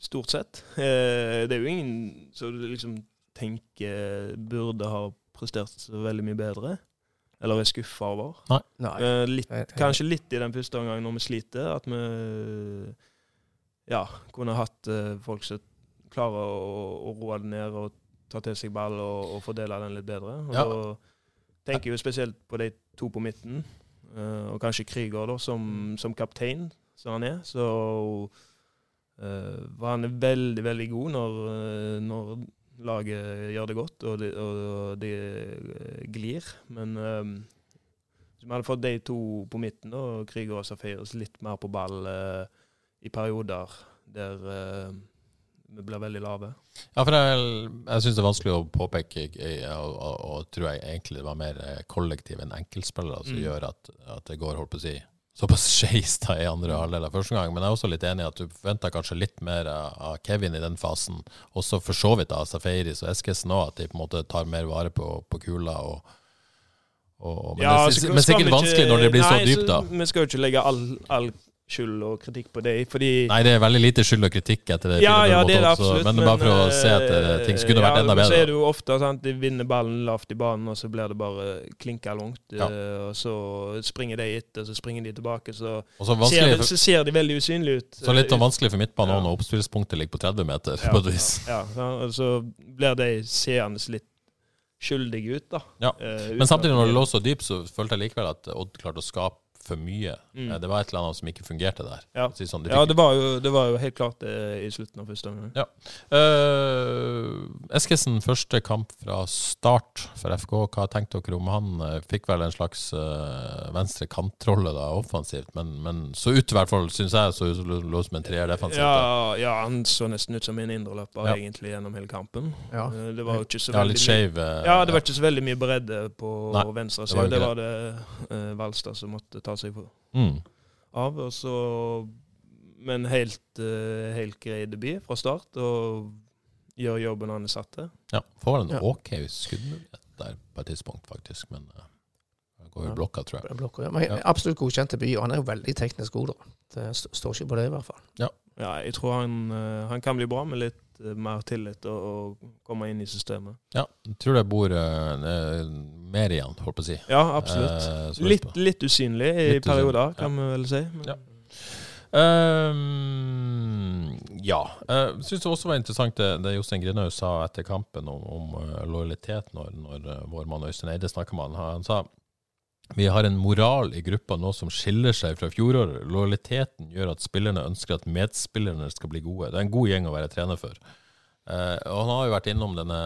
stort sett. Eh, det er jo ingen som liksom tenker burde ha prestert så veldig mye bedre. Eller er skuffa over. Nei. Nei. litt, jeg- jeg- kanskje litt i den første omgangen når vi sliter, at vi ja, kunne hatt eh, folk som klarer å, å roe det ned og ta til seg ball og, og fordele den litt bedre. Og Ja. Da tenker jeg jo spesielt på de to på midten, eh, og kanskje Krüger da, som, som kaptein, som han er. Så eh, han er veldig, veldig god når, eh, når laget gjør det godt og det, og det eh, glir. Men eh, hvis vi hadde fått de to på midten, da, Krüger og Safaris, litt mer på ball uh, i perioder der uh, vi blir veldig lave. Ja, for jeg, jeg syns det er vanskelig å påpeke, og, og, og tror jeg egentlig det var mer kollektiv enn enkeltspillere som Mm. gjør at, at det går, holdt på å si, såpass skeis da i andre halvdel av første gang. Men jeg er også litt enig i at du forventa kanskje litt mer av, Kevin i den fasen. Også for så vidt av Safaris og Eskesen òg, at de på en måte tar mer vare på, på kula. og og, men, Ja, det, men sikkert vanskelig når det blir så dypt, da. Vi skal jo ikke legge all, all skyld og kritikk på det, fordi Nei, det er veldig lite skyld og kritikk etter det. ja, ja, det er det absolutt. så-. Men er bare for å se at eh, ting skulle vært enda bedre. Så er det jo ofte sant, de vinner ballen lavt i banen, og så blir det bare klinka langt. Ja. eh, Og så springer de etter, så springer de tilbake. Så, så ser, vanskelig, så ser de veldig usynlige ut. så litt eh, sånn vanskelig for midtbanen Ja. når oppspillspunktet ligger på 30 meter, Ja, på et vis. Ja, ja, og så blir de seende litt skyldige ut, da. Ja. Eh, Men samtidig, når det lå så dypt, så følte jeg likevel at Odd klarte å skape for mye. Mm. Eh, Det var et eller annet som ikke fungerte der. Ja. Si Sånn, de Ja, det var, jo, det var jo helt klart det i slutten av første omgang. Ja. Eh, Eskesen, første kamp fra start for FK. Hva tenkte dere om han? Eh, Fikk vel en slags eh, venstre kantrolle da, offensivt, men, men så ut i hvert fall, syns jeg, så ut som lå som en treer defensivt. Ja, ja, han så nesten ut som en indreløper Ja. egentlig gjennom hele kampen. Ja. Eh, Det var ikke så Ja, litt skeiv. eh, Ja, det var ikke så veldig mye bredde på Nei, venstre det var side. Det var det eh, Valstad som måtte ta seg på, mm. av. Og så Men helt, eh, helt grei debut fra start, og gjør jobben han er satt til. Ja, får en Ja. OK skuddmulighet der på et tidspunkt, faktisk, men eh, går jo i blokka, tror jeg. Blokker, ja. Men Ja. absolutt godkjent debut, og han er jo veldig teknisk god, da. Det st- står ikke på det, i hvert fall. Ja, jeg tror han, eh, han kan bli bra med litt mer tillit og, og komme inn i systemet. Ja, jeg tror det bor uh, mer igjen, holdt på å si. Ja, absolutt. Uh, Litt, litt usynlig i Litt usynlig, perioder, ja. kan vi vel si. Men, Ja. Um, ja. Jeg syns det også var interessant det, det Jostein Grinaud sa etter kampen om, om eh, lojalitet, når, når eh, vår mann Øystein Eide snakka med han. Han sa vi har en moral i gruppa nå som skiller seg fra fjoråret. Lojaliteten gjør at spillerne ønsker at medspillerne skal bli gode. Det er en god gjeng å være trener for. Eh, og han har jo vært innom denne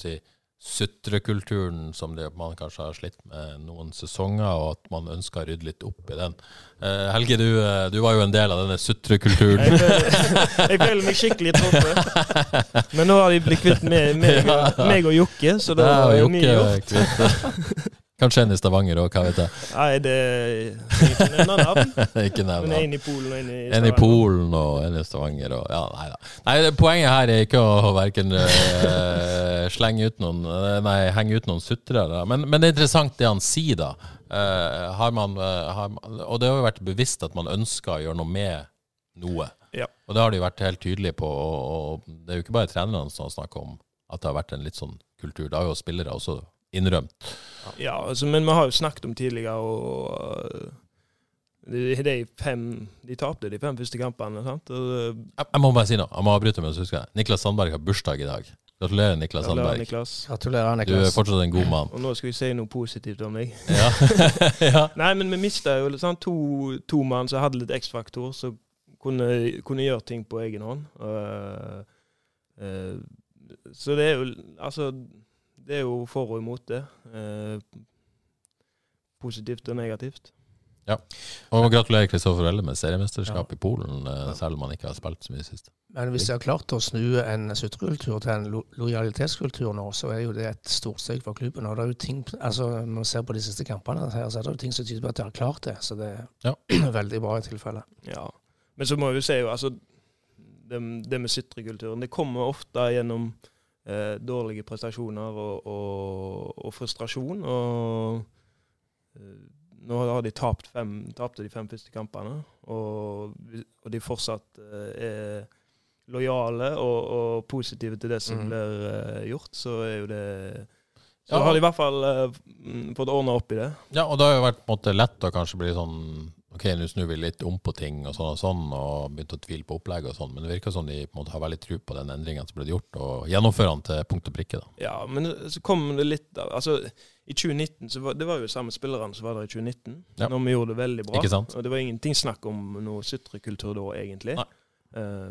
si, sutrekulturen som det, man kanskje har slitt med noen sesonger, og at man ønsker å rydde litt opp i den. Eh, Helge, du, eh, du var jo en del av denne sutrekulturen. Jeg føler, meg skikkelig truffet. Men nå har de blitt kvitt meg, meg, meg og Jokke, så Ja, er det mye gjort. Kanskje en i Stavanger òg, hva vet jeg. Nei, det er ikke nevne navn. Ikke Men en i Polen og en i En i Stavanger. Polen og en i Stavanger. Og, ja, nei, da. nei, poenget her er ikke å verken uh, slenge ut noen eh, Nei, henge ut noen sutrere. Men, men det er interessant det han sier, da. Uh, har man, uh, har og det har jo vært bevisst at man ønsker å gjøre noe med noe. Ja. Og det har de vært helt tydelige på. Og, og det er jo ikke bare trenerne som snakker om at det har vært en litt sånn kultur. Det har jo spillere også innrømt. Ja, altså, men vi har jo snakket om tidligere, og øh, de, de fem De tapte de fem første kampene. sant? Og, øh, Jeg, jeg må bare si noe. Jeg må avbryte mens jeg husker. Niklas Sandberg har bursdag i dag. Gratulerer, Niklas Sandberg. Niklas. Gratulerer, Du er fortsatt en god mann. Og nå skal vi si noe positivt om deg. Ja. ja. Nei, men vi mista jo sant? to, to mann som hadde litt X-faktor, som kunne, kunne gjøre ting på egen hånd. Uh, uh, så det er jo Altså, det er jo for og imot det. Eh, positivt og negativt. Ja. Og gratulerer Kristoffer Elle med seriemesterskap i Polen, eh, selv om han ikke har spilt så mye sist. Men hvis de har klart å snu en sutrekultur til en lo lojalitetskultur nå, så er jo det et stort steg for klubben. Og det er jo ting, altså Når man ser på de siste kampene, her, så er det jo ting som tyder på at de har klart det. Så det er Ja. veldig bra i tilfelle. Ja. Men så må vi se jo, altså Det, det med sutrekulturen, det kommer ofte gjennom eh, dårlige prestasjoner og, og, og frustrasjon. Og eh, nå har de tapt fem, tapte de fem første kampene, og, og de fortsatt eh, er lojale og, positive til det som mm. blir eh, gjort, så er jo det Så Ja. har de i hvert fall eh, fått ordna opp i det. Ja, og det har jo vært måte lett å kanskje bli sånn Ok, nå snur vi litt om på ting og sånn og sånn, og begynte å tvile på opplegget og sånn, men det virker som de på en måte har veldig tro på den endringen som ble gjort, og gjennomfører den til punkt og prikke. da. Ja, men så kom det litt Altså, i 2019 så var det var jo samme spillerne som var der i 2019, Ja. når vi gjorde det veldig bra. Ikke sant? Og det var ingenting snakk om noe sutrekultur da, egentlig. Eh,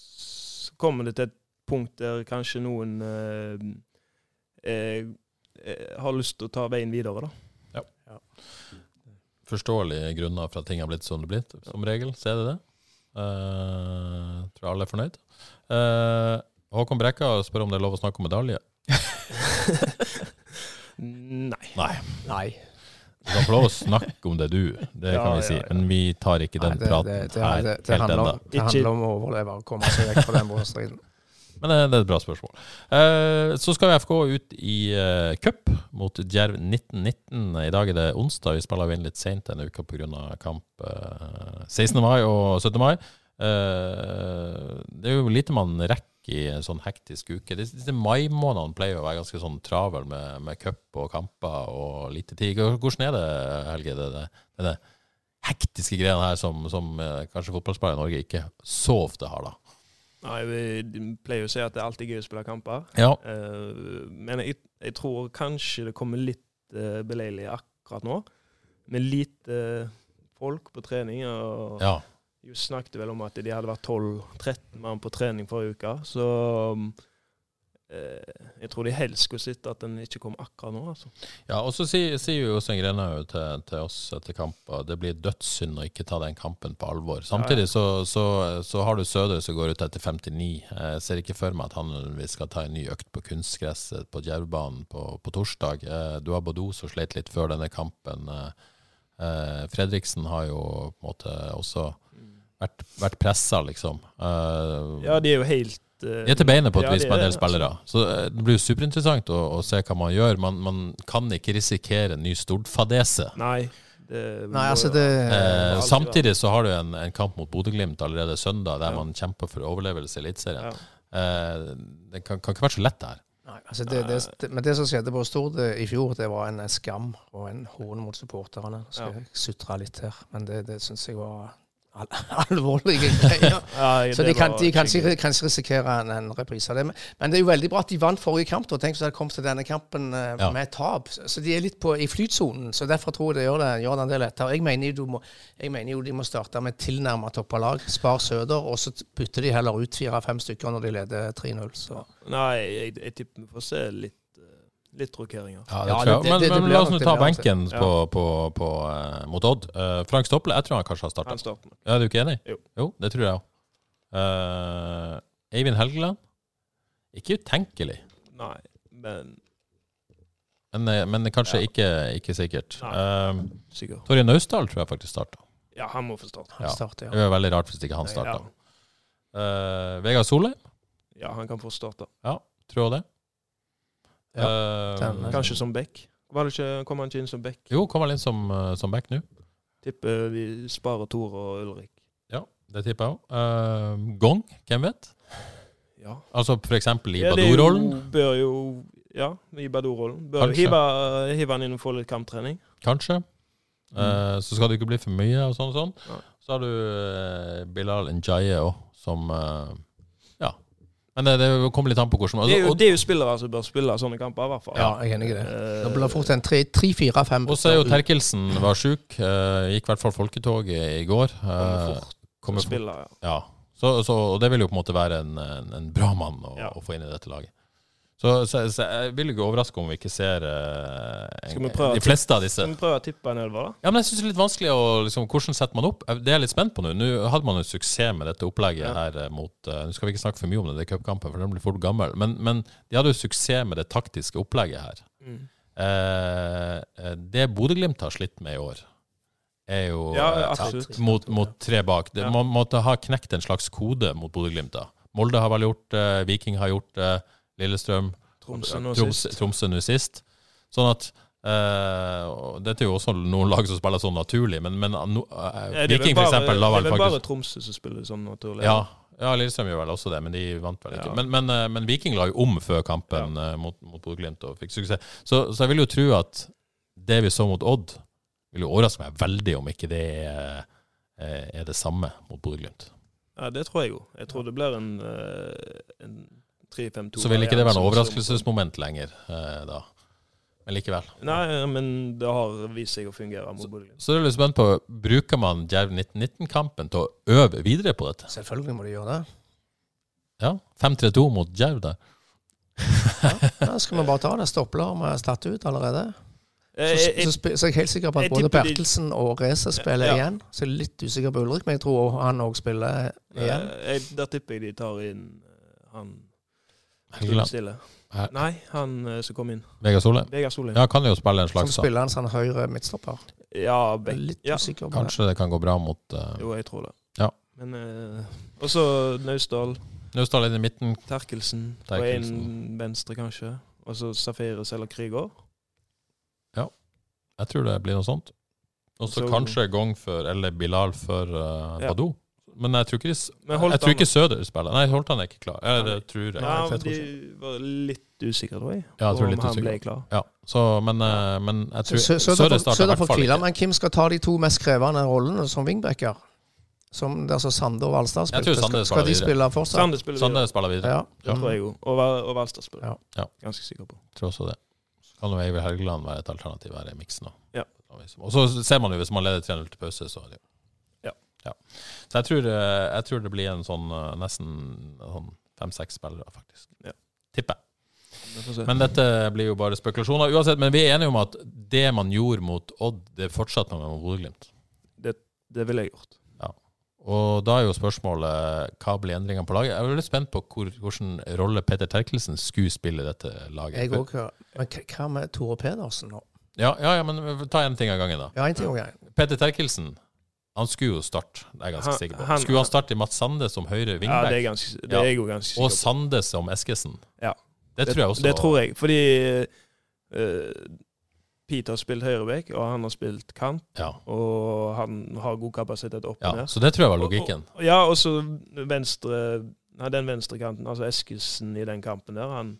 så kommer det til et punkt der kanskje noen uh, uh, har lyst til å ta veien videre, da. Forståelige grunner for at ting har blitt som det har blitt, som regel. Så er det det. Uh, tror alle er fornøyd. Uh, Håkon Brekka spør om det er lov å snakke om medalje. Nei. Nei. Nei. Du kan få lov å snakke om det, du. Det Ja, kan vi si. ja. Men vi tar ikke den Nei, det, praten det, det, her det, det, helt ennå. om- det handler om å overleve og komme seg vekk fra den striden. Men det, det er et bra spørsmål. Eh, så skal FK ut i uh, cup mot Djerv 1919. I dag er det onsdag. Vi spiller jo inn litt seint denne uka pga. kamp eh, 16. mai og 17. mai. Eh, det er jo lite man rekker i en sånn hektisk uke. Disse, maimånedene pleier å være ganske sånn travel med, med cup og kamper og lite tid. Hvordan er det, Helge, det, det, denne hektiske greiene her som, som eh, kanskje fotballspillere i Norge ikke så ofte har, da? Nei, vi pleier jo å si at det er alltid gøy å spille kamper. Ja. Uh, men jeg, jeg tror kanskje det kommer litt uh, beleilig akkurat nå. Med lite folk på trening. og ja. Just snakket vel om at de hadde vært 12-13 mann på trening forrige uke. Så um, jeg tror de helst skulle sett at den ikke kom akkurat nå. altså. Ja, og så sier, sier jo Jostein Grenhaug til, til oss etter kamper det blir dødssynd å ikke ta den kampen på alvor. Samtidig så, så, så har du Sødre som går ut etter 59. Jeg ser ikke for meg at han vi skal ta en ny økt på kunstgresset på Djervbanen på, på torsdag. Eh, Du har Bodø som slet litt før denne kampen. Eh, eh, Fredriksen har jo på en måte også vært, vært pressa, liksom. Eh, Ja, de er jo helt eh, er til beinet på et ja, vis med en del spillere. Så eh, det blir jo superinteressant å, å se hva man gjør. Man, man kan ikke risikere en ny Stord-fadese. Nei. Det Nei, altså det Eh, samtidig så har du en, en kamp mot Bodø-Glimt allerede søndag, der Ja. man kjemper for overlevelse i Eliteserien. Ja. Eh, det kan, kan ikke være så lett, det her. Nei, altså det, det, det, men det som skjedde på Stord eh, i fjor, det var en skam og en hån mot supporterne. Så skal Ja. jeg sutre litt her, men det, det syns jeg var alvorlige greier. Ja, Så de kan, var de kan, skikkelig. ikke, risikere en, en reprise av det. Men, men det er jo veldig bra at de vant forrige kamp. da. Tenk hvis de hadde kommet til denne kampen uh, Ja. med tap. Så de er litt på, i flytsonen. Så derfor tror jeg det gjør det, gjør det en del lettere. Jeg mener, jo du må, jeg mener jo de må starte med tilnærmet toppa lag. Spar Søder, og så bytter de heller ut fire-fem stykker når de leder 3-0. Nei, jeg, jeg tipper vi får se litt, litt rokeringer. Ja, det Ja, tror jeg. det- Men, det- det men blir la oss nå ta benken Ja. på, på, på, uh, mot Odd. Uh, Frank Stopple, jeg tror han kanskje har starta. Ja, er du ikke enig? Jo. det tror jeg òg. Eivind Helgeland? Ikke utenkelig, Nei, men men, eh, men kanskje Ja. ikke, ikke sikkert. Nei. Eh, sikkert. Torje Naustdal tror jeg faktisk starta. Ja, han må få starte. han Ja. starter, Det ja. er veldig rart hvis ikke han starta. Ja. Uh, Vegard Solheim, Ja, han kan få starte. tror jeg det. Ja, Eh, Kanskje som back. Var det ikke, kom han ikke inn som back? Jo, kommer han inn som, eh, som back nå. Tipper vi sparer Tor og Ulrik. Ja, Det tipper jeg òg. gong, hvem vet? Ja. Altså for eksempel i Ja, Badou-rollen, Bør jo Ja, i Badou-rollen. Bør hive, hive han inn og få litt kamptrening. kanskje. Eh, så skal det ikke bli for mye og sånn og sånn. Ja. Så har du uh, Bilal Njaye òg, som eh, Ja. Men det, det kommer litt an på hvordan Det er jo, det er jo spillere som bør spille sånne kamper, i hvert fall. Ja, jeg er enig i det. Eh, Det blir fort en tre, tre fire, fem og så er jo Terkelsen var sjuk. eh, gikk i hvert fall folketoget i går. Kommer fort kommer til å ja. Ja. Så, så, og det vil jo på en måte være en, en, en bra mann å, Ja. å få inn i dette laget. Så, så, så jeg vil ikke overraske om vi ikke ser eh, vi en, de fleste av disse. Skal vi prøve å tippe en elver, da? Ja, men jeg synes det er litt vanskelig å liksom, Hvordan setter man opp? Det er jeg litt spent på nå. Nå hadde man jo suksess med dette opplegget Ja. her eh, mot eh, Nå skal vi ikke snakke for mye om det, det er cupkampen, for den blir fort gammel. Men, men de hadde jo suksess med det taktiske opplegget her. Mm. Eh, eh, det Bodø-Glimt har slitt med i år, er jo Ja, eh, mot, mot tre bak. Det, Ja. Man måtte ha knekt en slags kode mot Bodø-Glimt. Molde har vel gjort det, Viking har gjort det, Lillestrøm Tromsø nå sist. Tromsø nå sist. Sånn at Uh, Dette er jo også noen lag som spiller sånn naturlig, men, men no, uh, Ja, Viking eksempel la vel faktisk Det er bare Tromsø som spiller sånn naturlig. ja, ja, Lillestrøm gjør vel også det, men de vant vel ikke. Ja. Men, men, eh, men Viking la jo om før kampen ja. mot, mot Bodø-Glimt og fikk suksess. Så, så jeg vil jo tro at det vi så mot Odd, vil jo overraske meg veldig om ikke det er, eh, er det samme mot Bodø-Glimt. Ja, det tror jeg jo. Jeg tror det blir en, eh, en 3-5-2. Så vil ikke det være noe overraskelsesmoment lenger eh, da. Men likevel. Nei, men det har vist seg å fungere mot Bodø-Glimt. Så er jeg litt spent på, bruker man Djerv 1919-kampen til å øve videre på dette? Selvfølgelig må de gjøre det. Ja, 5-3-2 mot Djerv der. Ja, skal vi bare ta det? Stoppelar er tatt ut allerede. Så, så, så, så, jeg er jeg helt sikker på at både Bertelsen og Reze spiller Ja. igjen. Så jeg er litt usikker på Ulrik, men jeg tror han òg spiller igjen. Da jeg, der tipper jeg de tar inn eh, han Helgeland. Nei, han eh, som kom inn. Vegard Solheim. Vegard Solheim. Ja, kan jo spille en Som spiller en sånn høyre midtstopper. Ja, Beck. litt Ja, usikker på. Kanskje det kan gå bra mot uh, jo, jeg tror det. Ja. Men uh, også Naustdal, Naustdal inn i midten. Terkelsen og en venstre, kanskje. Og så Safaris eller Krüger. Jeg tror det blir noe sånt. Og så kanskje Gong for, eller Bilal for uh, Ja. Badou. Men jeg tror ikke, de, Men jeg tror ikke Søder spiller. Nei, Holtan er ikke klar. Jeg, det tror jeg. Nei, jeg tror de var litt usikre, tror jeg. Ja, jeg tror om han ble klar. Ja, så, men, eh, men jeg tror Søder Søder starter i Søder hvert får fall hvile, ikke. men hvem skal ta de to mest krevende rollene som wingbacker? Som altså Sande og Valstad spilte. Sande Skal, skal de spille fortsatt? Sande spiller Sande videre. spiller videre. Ja. Det tror jeg jo. Og, og Valstad spiller. Ja. Ja. Ganske sikker på. Tror også det. Så kan jo Eivind Helgeland være et alternativ her i miksen òg. Ja. Og så ser man jo, hvis man leder 3-0 til pause, så er det jo Ja. ja. Så jeg tror, eh, jeg tror det blir en sånn eh, nesten sånn fem-seks spillere, faktisk. Ja. Tipper jeg. Men dette blir jo bare spekulasjoner uansett. Men vi er enige om at det man gjorde mot Odd, det fortsatte man med mot Bodø-Glimt. det, det ville jeg gjort. Og da er jo spørsmålet hva blir endringene på laget? Jeg er veldig spent på hvor, hvilken rolle Peter Terkelsen skulle spille i dette laget. Jeg òg. Men hva med Tore Pedersen nå? Ja, ja, ja, men ta én ting av gangen, da. Ja, en ting av gangen. Peter Terkelsen han skulle jo starte, det er jeg ganske Han- sikker på. han- Skulle han starte i Mats Sande som høyre Ja, det er, ganske, det er jeg jo ganske sikker og på. Sande som Eskesen? Ja. Det tror jeg også. Det tror jeg. Fordi uh, Pete har spilt høyreback, og han har spilt kant. Ja. Og han har god kapasitet opp ja. og ned. Så det tror jeg var logikken. Og, og, ja, og så venstre den venstre kanten, altså Eskilsen i den kampen der, han,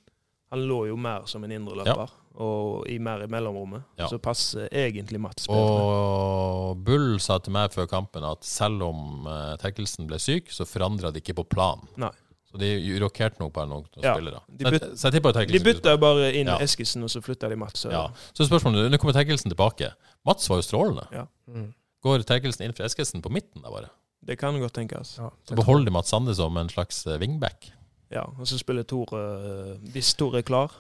han lå jo mer som en indreløper. Og i mer i mellomrommet. Ja. Så passer egentlig Mats bedre. Og Bull sa til meg før kampen at selv om uh, Terkelsen ble syk, så forandra de ikke på planen. Nei. Så de rokerte nok bare noen Ja, spillere. de Så jeg- byt- så jeg tipper De bytta bare inn Ja. Eskilsen, og så flytta de Mats. Ja. Så spørsmålet, nå kommer Terkelsen tilbake. Mats var jo strålende. Mm. Går Terkelsen inn for Eskesen på midten da bare? Det kan godt tenkes. Ja, Så beholder de Mats Sande som en slags eh, wingback? Ja, og så spiller Tor Hvis Tor er klar.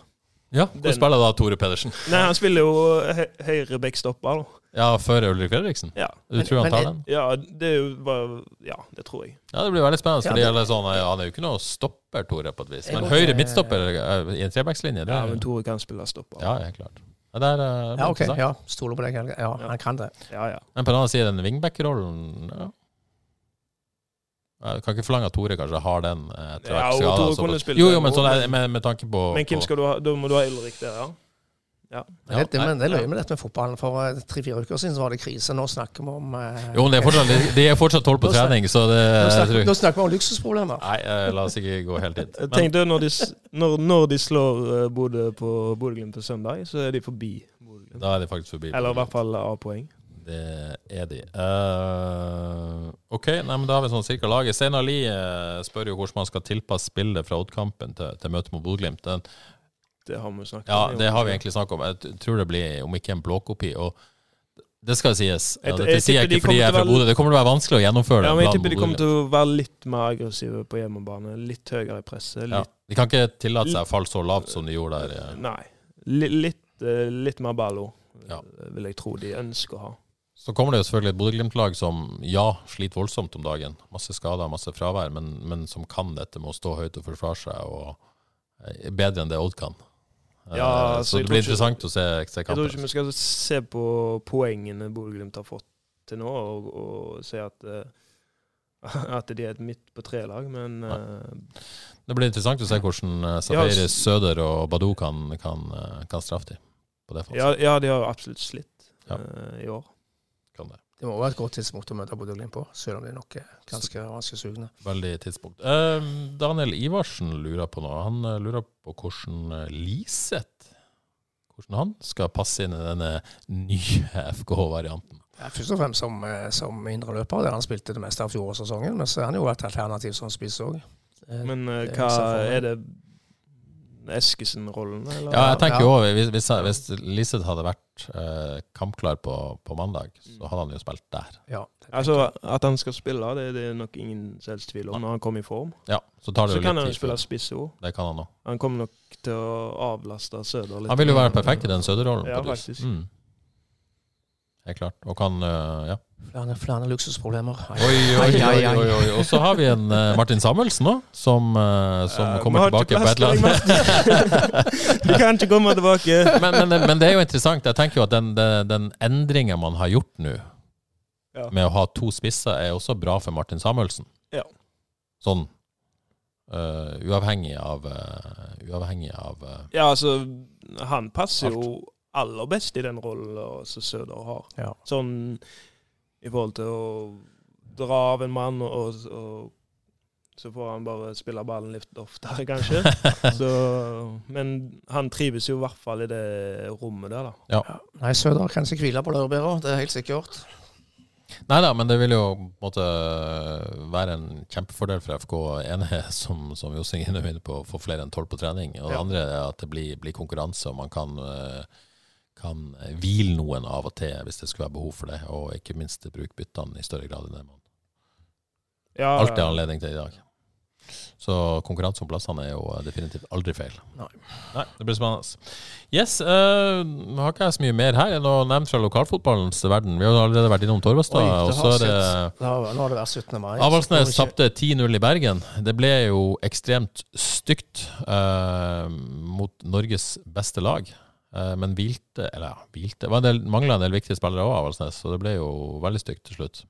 Ja, hvor Den- spiller da Tore Pedersen? Nei, han spiller jo hø- høyre backstopper, da. Ja, før Ulrik Fredriksen? Ja. Du tror han tar den? ja, det var, Ja, det tror jeg. Ja, det blir veldig spennende. Ja, det- sånn, Han er jo ikke noe stopper, Tore, på et vis. Men høyre midtstopper eh, i en trebackslinje, Ja, men Tore kan spille stopper. Ja, helt klart. Ja, det er, eh, det Ja, OK. Ja, Stoler på deg, Ja, Ja. han kan det. ja. ja. Men på den annen side, den wingback-rollen ja. Jeg kan ikke forlange at Tore kanskje har den. eh, Ja, og Tore altså. kunne spille Jo, jo, men sånn men- med, med tanke på Men hvem skal du ha? Da må du ha Ulrik der, ja. Ja. Men det, men det er løye med dette med fotballen. For eh, tre-fire uker siden så var det krise. Nå snakker vi om eh, Jo, men det er fortsatt, de er fortsatt tolv på Nå trening, så det nå, snakker, nå snakker vi om luksusproblemer. Nei, eh, la oss ikke gå helt dit. Tenk tenkte når de, når, når de slår uh, Bodø på Bodø-Glimt på søndag, så er de forbi Bodø-Glimt. da er de faktisk forbi. Eller i hvert fall A-poeng. Det er de. Uh, OK, nei, men da har vi sånn cirka laget. Steinar Lie eh, spør jo hvordan man skal tilpasse spillet fra Odd-kampen til, til møtet mot Bodø-Glimt. Det har vi snakket Ja, om. det har vi egentlig snakket om. Jeg tror det blir om ikke en blåkopi. Og det skal sies. Ja, dette jeg sier jeg ikke fordi jeg er fra Bodø. Det kommer til å være vanskelig å gjennomføre Ja, men jeg tipper de kommer til å være litt mer aggressive på hjemmebane. Litt høyere i presset. Ja. De kan ikke tillate seg å falle så lavt som de gjorde der. eh. Nei. Litt, litt, litt mer ballo, Ja. vil jeg tro de ønsker å ha. Så kommer det jo selvfølgelig et Bodø-Glimt-lag som ja, sliter voldsomt om dagen. Masse skader, masse fravær, men, men som kan dette med å stå høyt og forsvare seg, og er bedre enn det Odd kan. Eh, Ja, så så det blir ikke- interessant å se, se Jeg tror ikke vi skal se på poengene Bodø-Glimt har fått til nå, og, og se at, eh, at de er et midt på tre-lag, men uh, Det blir interessant å se hvordan Safari, ja, Søder og Badou kan, kan, eh, kan straffe dem ja, ja, de har absolutt slitt Ja. uh, i år. Kan det. Det må være et godt tidspunkt å møte Bodø-Glimt på, selv om de nok er ganske vanskesugne. Veldig tidspunkt. Eh, Daniel Ivarsen lurer på noe. Han eh, lurer på hvordan eh, Liseth Hvordan han skal passe inn i denne nye FK-varianten. Ja, først og fremst som, eh, som indre løper, der han spilte det meste av fjorårssesongen. Men så er han jo et alternativ som spiss òg. Men eh, hva er det Eskesen-rollen, eller? Ja, jeg tenker Ja. jo også, hvis, hvis, hvis Liseth hadde vært eh, kampklar på, på mandag, så hadde han jo spilt der. Ja, Altså, At han skal spille, det, det er nok ingen helst tvil om når han kommer i form. Ja, Så tar det Så jo kan han jo spille spiss òg. Det kan han òg. Han kommer nok til å avlaste Søder litt. Han vil jo være perfekt i den Søder-rollen. Ja, faktisk. Mm. Helt klart. Og kan eh, Ja. Flere, flere luksusproblemer. Oi, oi, oi, oi, oi. Og så har vi en eh, Martin Samuelsen òg, som, eh, som kommer vi tilbake på et eller annet Du kan ikke komme tilbake. men, men, men det er jo interessant. Jeg tenker jo at den, den, den endringa man har gjort nå, Ja. med å ha to spisser, er også bra for Martin Samuelsen. Ja. Sånn uh, uavhengig av uh, Uavhengig av uh, Ja, altså, han passer jo aller best i den rollen som Søder har. Ja. Sånn i forhold til å dra av en mann, og, og så får han bare spille ballen litt oftere, kanskje. Så, men han trives jo i hvert fall i det rommet der, da. Nei, Søder kan ikke hvile på laurbæra, det er helt sikkert. Nei da, men det vil jo måtte være en kjempefordel for FK. ene som, som Jostein er inne på, å få flere enn tolv på trening. Og det Ja. andre er at det blir, blir konkurranse, og man kan, eh, kan hvile noen av og til hvis det skulle være behov for det. Og ikke minst bruke byttene i større grad enn det man Ja, alltid har anledning til i dag. Så konkurranse om plassene er jo definitivt aldri feil. Nei. Nei, det blir spennende. Yes, uh, har ikke jeg så mye mer her. Er noe nevnt fra lokalfotballens verden? Vi har jo allerede vært innom Torvestad. Oi, det og har så det det har- Nå har det vært 17. mai. Avaldsnes tapte 10-0 i Bergen. Det ble jo ekstremt stygt uh, mot Norges beste lag. Eh, men hvilte Eller ja, hvilte Det var en del, mangla en del viktige spillere òg, Avaldsnes, så det ble jo veldig stygt til slutt.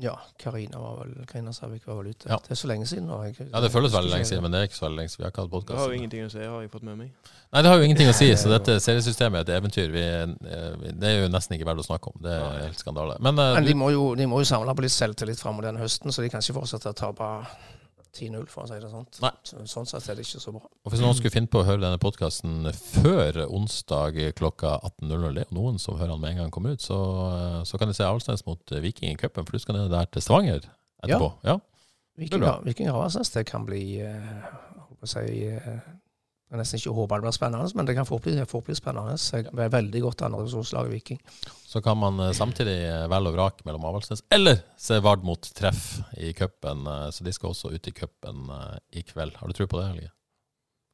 Ja, Karina var vel Karina Savik var vel ute. Ja. Det er så lenge siden. Jeg, Ja, Det føles veldig lenge siden, men det er ikke så veldig lenge siden vi har ikke hatt Det har jo ingenting å si, har jeg fått med meg. Nei, det har jo ingenting å si, så dette seriesystemet er et eventyr. Vi, eh, det er jo nesten ikke verdt å snakke om. Det er helt skandale. Men, eh, Men de må, jo, de må jo samle på litt selvtillit framover den høsten, så de kan ikke fortsette å tape 10-0, for å si det sånn. Så, sånn sett er det ikke så bra. og hvis noen skulle finne på å høre denne podkasten før onsdag klokka 18.00, det er noen som hører den med en gang kommer ut, så, eh, så kan de se Avaldsnes mot eh, Viking i cupen, for du skal ned der til Stavanger etterpå. Ja. Viking, Viking Avaldsnes, det kan bli uh, si, eh, Jeg nesten ikke håpe det blir spennende, men det kan fort bli, fort bli spennende. Jeg er veldig godt andredivisjonslag i Viking. Så kan man eh, samtidig eh, velge og vrake mellom Avaldsnes eller se Vard mot Treff i cupen. eh, Så de skal også ut i cupen i kveld. Har du tro på det, Helge?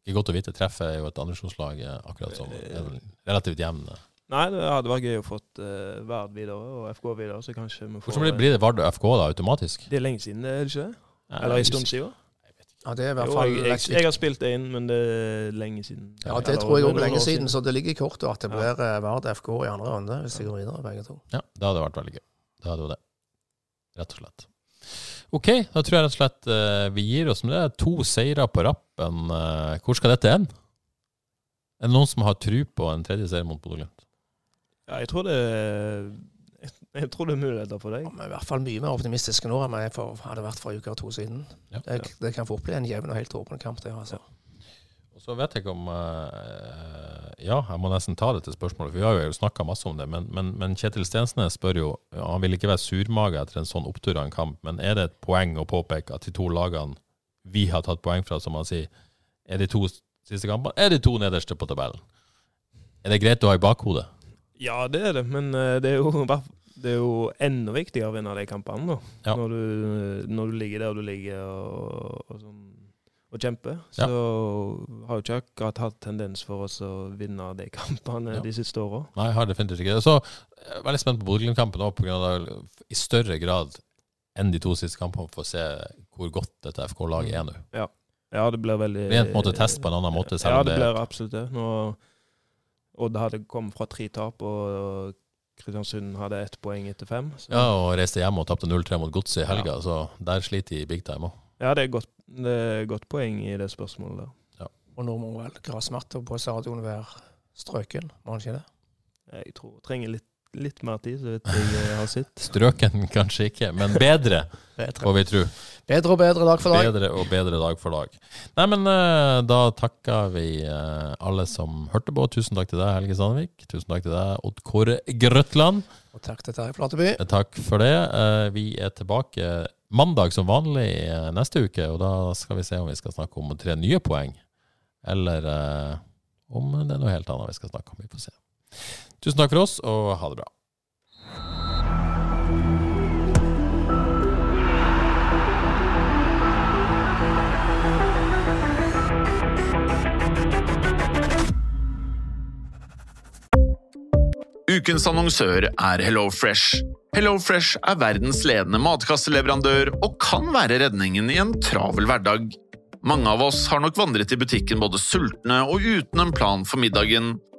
Ikke godt å vite. Treff er jo et andredivisjonslag eh, akkurat som er relativt jevn. eh. Nei, det hadde vært gøy å få uh, Vard videre og FK videre, så kanskje vi får Hvordan blir, det Vard og FK da, automatisk? Det er lenge siden, er det ikke det? Eller en stund siden? Ja, det er i hvert Jo, jeg, jeg, jeg har spilt det inn, men det er lenge siden. Ja, det Eller tror jeg òg lenge siden, så det ligger i kortet at det Ja. blir eh, Vard FK i andre runde hvis de går videre, begge to. Ja, det hadde vært veldig gøy. Det hadde jo det. Rett og slett. Ok, da tror jeg rett og slett uh, vi gir oss med det. To seire på rappen. Uh, hvor skal dette ende? Er det noen som har tru på en tredje seier mot Bodø-Glimt? Ja, jeg tror det jeg, jeg tror det er muligheter for deg. Vi er i hvert fall mye mer optimistiske nå enn vi hadde vært for en uke eller to siden. Ja. Det, det kan fort bli en jevn og helt åpen kamp. Det, altså. Og så vet jeg ikke om uh, Ja, jeg må nesten ta dette spørsmålet, for vi har jo snakka masse om det. Men, men, men Kjetil Stensnes spør jo ja, Han vil ikke være surmaga etter en sånn opptur av en kamp, men er det et poeng å påpeke at de to lagene vi har tatt poeng fra, som han sier, er de to siste kampene, er de to nederste på tabellen? Er det greit å ha i bakhodet? Ja, det er det, men eh, det er jo, det er jo enda viktigere å vinne de kampene. da. Ja. Når, du, når du ligger der du ligger og, og, sånn, og kjemper. Ja. Så har jo ikke akkurat hatt tendens for oss å vinne de kampene Ja. de siste åra. Nei, har definitivt ikke det. Så jeg er veldig spent på Bodø-Glimt-kampen òg, pga. i større grad enn de to siste kampene for å se hvor godt dette FK-laget er nå. Ja, det blir veldig Det blir en måte test på en annen måte, Ja, det det blir absolutt det. Nå, Odd hadde kommet fra tre tap, og Kristiansund hadde ett poeng etter fem. Så. Ja, og reiste hjem og tapte 0-3 mot Godset i helga, så der sliter de big time òg. Ja, det er godt, det er godt poeng i det spørsmålet der. Og nå må vel gressmatta på stadion være strøken, må den ikke det? Jeg tror trenger litt, litt mer tid, så vet jeg jeg har sett. Strøken kanskje ikke, men bedre, Bedre. får vi tro. bedre og bedre dag for dag. Bedre og bedre dag for dag. Nei, men uh, da takker vi uh, alle som hørte på. Tusen takk til deg, Helge Sandvik. Tusen takk til deg, Odd Kåre Grøtland. Og takk til Terje Flateby. Eh, Takk for det. Uh, Vi er tilbake mandag som vanlig eh, neste uke, og da skal vi se om vi skal snakke om tre nye poeng, eller eh, om det er noe helt annet vi skal snakke om. Vi får se. Tusen takk for oss, og ha det bra. Ukens annonsør er HelloFresh. HelloFresh er verdens ledende matkasseleverandør og kan være redningen i en travel hverdag. Mange av oss har nok vandret i butikken både sultne og uten en plan for middagen,